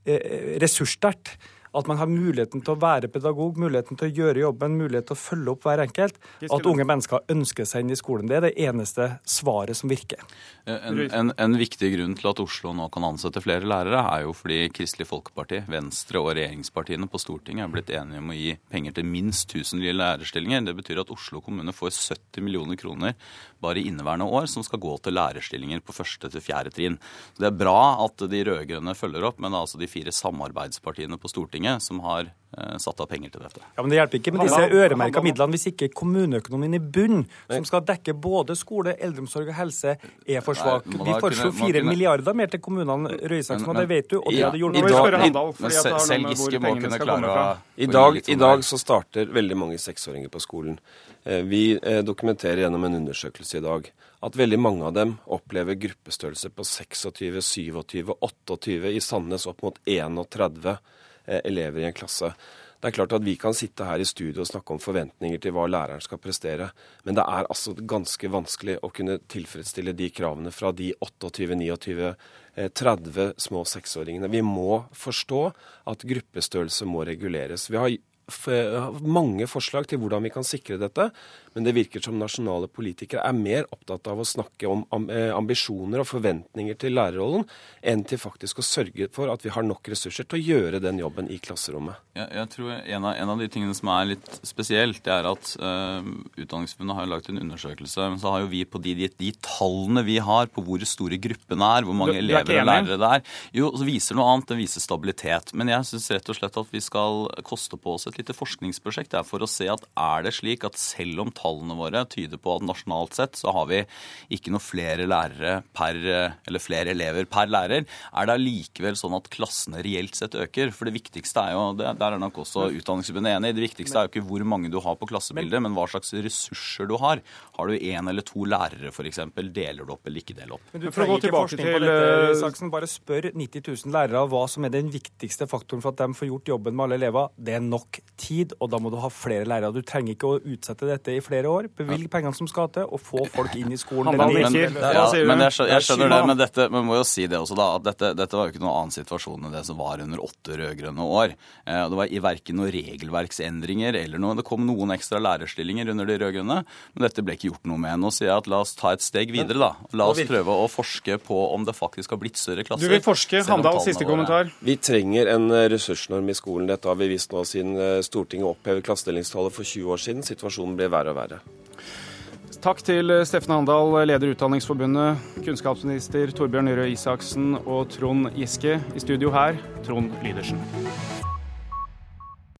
eh, ressurssterkt at man har muligheten til å være pedagog, muligheten til å gjøre jobben, mulighet til å følge opp hver enkelt. At unge mennesker ønsker seg inn i skolen. Det er det eneste svaret som virker. En, en, en, viktig grunn til at Oslo nå kan ansette flere lærere, er jo fordi Kristelig Folkeparti, Venstre og regjeringspartiene på Stortinget er blitt enige om å gi penger til minst 1000 nye lærerstillinger. Det betyr at Oslo kommune får 70 millioner kroner bare i inneværende år som skal gå til lærerstillinger på første til fjerde trinn. Det er bra at de rød-grønne følger opp, men det er altså de fire samarbeidspartiene på Stortinget Stortinget som har eh, satt av penger til dette. Ja, men Det hjelper ikke med disse øremerka midlene hvis ikke kommuneøkonomien i bunn, som skal dekke både skole, eldreomsorg og helse, er for svak. Vi foreslo fire milliarder mer til kommunene, Røe Isaksen, og det vet du. og det hadde hjulpet. Selv Giske må kunne klare å I dag, I sånn dag så starter veldig mange seksåringer på skolen. Eh, Vi eh, dokumenterer gjennom en undersøkelse i dag at veldig mange av dem opplever gruppestørrelse på 26, 27, 28, i Sandnes opp mot 31 eh, elever i en klasse. Det er klart at Vi kan sitte her i studio og snakke om forventninger til hva læreren skal prestere, men det er altså ganske vanskelig å kunne tilfredsstille de kravene fra de 28, 29, eh, 30 små seksåringene. Vi må forstå at gruppestørrelse må reguleres. Vi har mange forslag til hvordan vi kan sikre dette, men det virker som nasjonale politikere er mer opptatt av å snakke om eh, ambisjoner og forventninger til lærerrollen, enn til faktisk å sørge for at vi har nok ressurser til å gjøre den jobben i klasserommet. Jeg, jeg tror en av, en av de tingene som er litt spesielt, det er at uh, Utdanningsforbundet har jo lagt en undersøkelse. Men så har jo vi på de, de, de tallene vi har på hvor store gruppene er, hvor mange Du- du er elever og lærere det er, jo, så viser noe annet. Det viser stabilitet. Men jeg syns rett og slett at vi skal koste på oss et lite forskningsprosjekt der for å se at er det slik at selv om tallene våre tyder på at nasjonalt sett så har vi ikke noe flere lærere per, eller flere elever per lærer, er det allikevel sånn at klassene reelt sett øker? For det viktigste er jo, det, der er nok også Utdanningsforbundet enig, det viktigste er jo ikke hvor mange du har på klassebildet, men hva slags ressurser du har. Har du én eller to lærere f.eks., deler du opp eller ikke deler opp? Men du trenger gå ikke forskning på til, dette, Saksen. Bare spør 90 000 lærere hva som er den viktigste faktoren for at de får gjort jobben med alle elever. Det er nok tid, og da må du ha flere lærere. Du trenger ikke å utsette dette i flere år. Bevilg pengene som skal til, og få folk inn i skolen. Men, men, det- ja, men jeg, skjønner, jeg skjønner det, men dette, men må jo si det også da, at dette, dette var jo ikke noen annen situasjon enn det som var under åtte rød-grønne år. Eh, det var i verken noen regelverksendringer eller noe. Det kom noen ekstra lærerstillinger under de rød-grønne, men dette ble ikke gjort noe med. Nå sier jeg at la oss ta et steg videre, da. La oss prøve å forske på om det faktisk har blitt større klasser. Du vil forske. Handal, siste kommentar. Vi trenger en eh, ressursnorm i skolen. Dette har vi visst nå siden eh, Stortinget opphevet klassedelingstallet for 20 år siden. Situasjonen blir verre og verre. Takk til Steffen Handal, leder Utdanningsforbundet, kunnskapsminister Torbjørn Røe Isaksen og Trond Giske. I studio her, Trond Lydersen.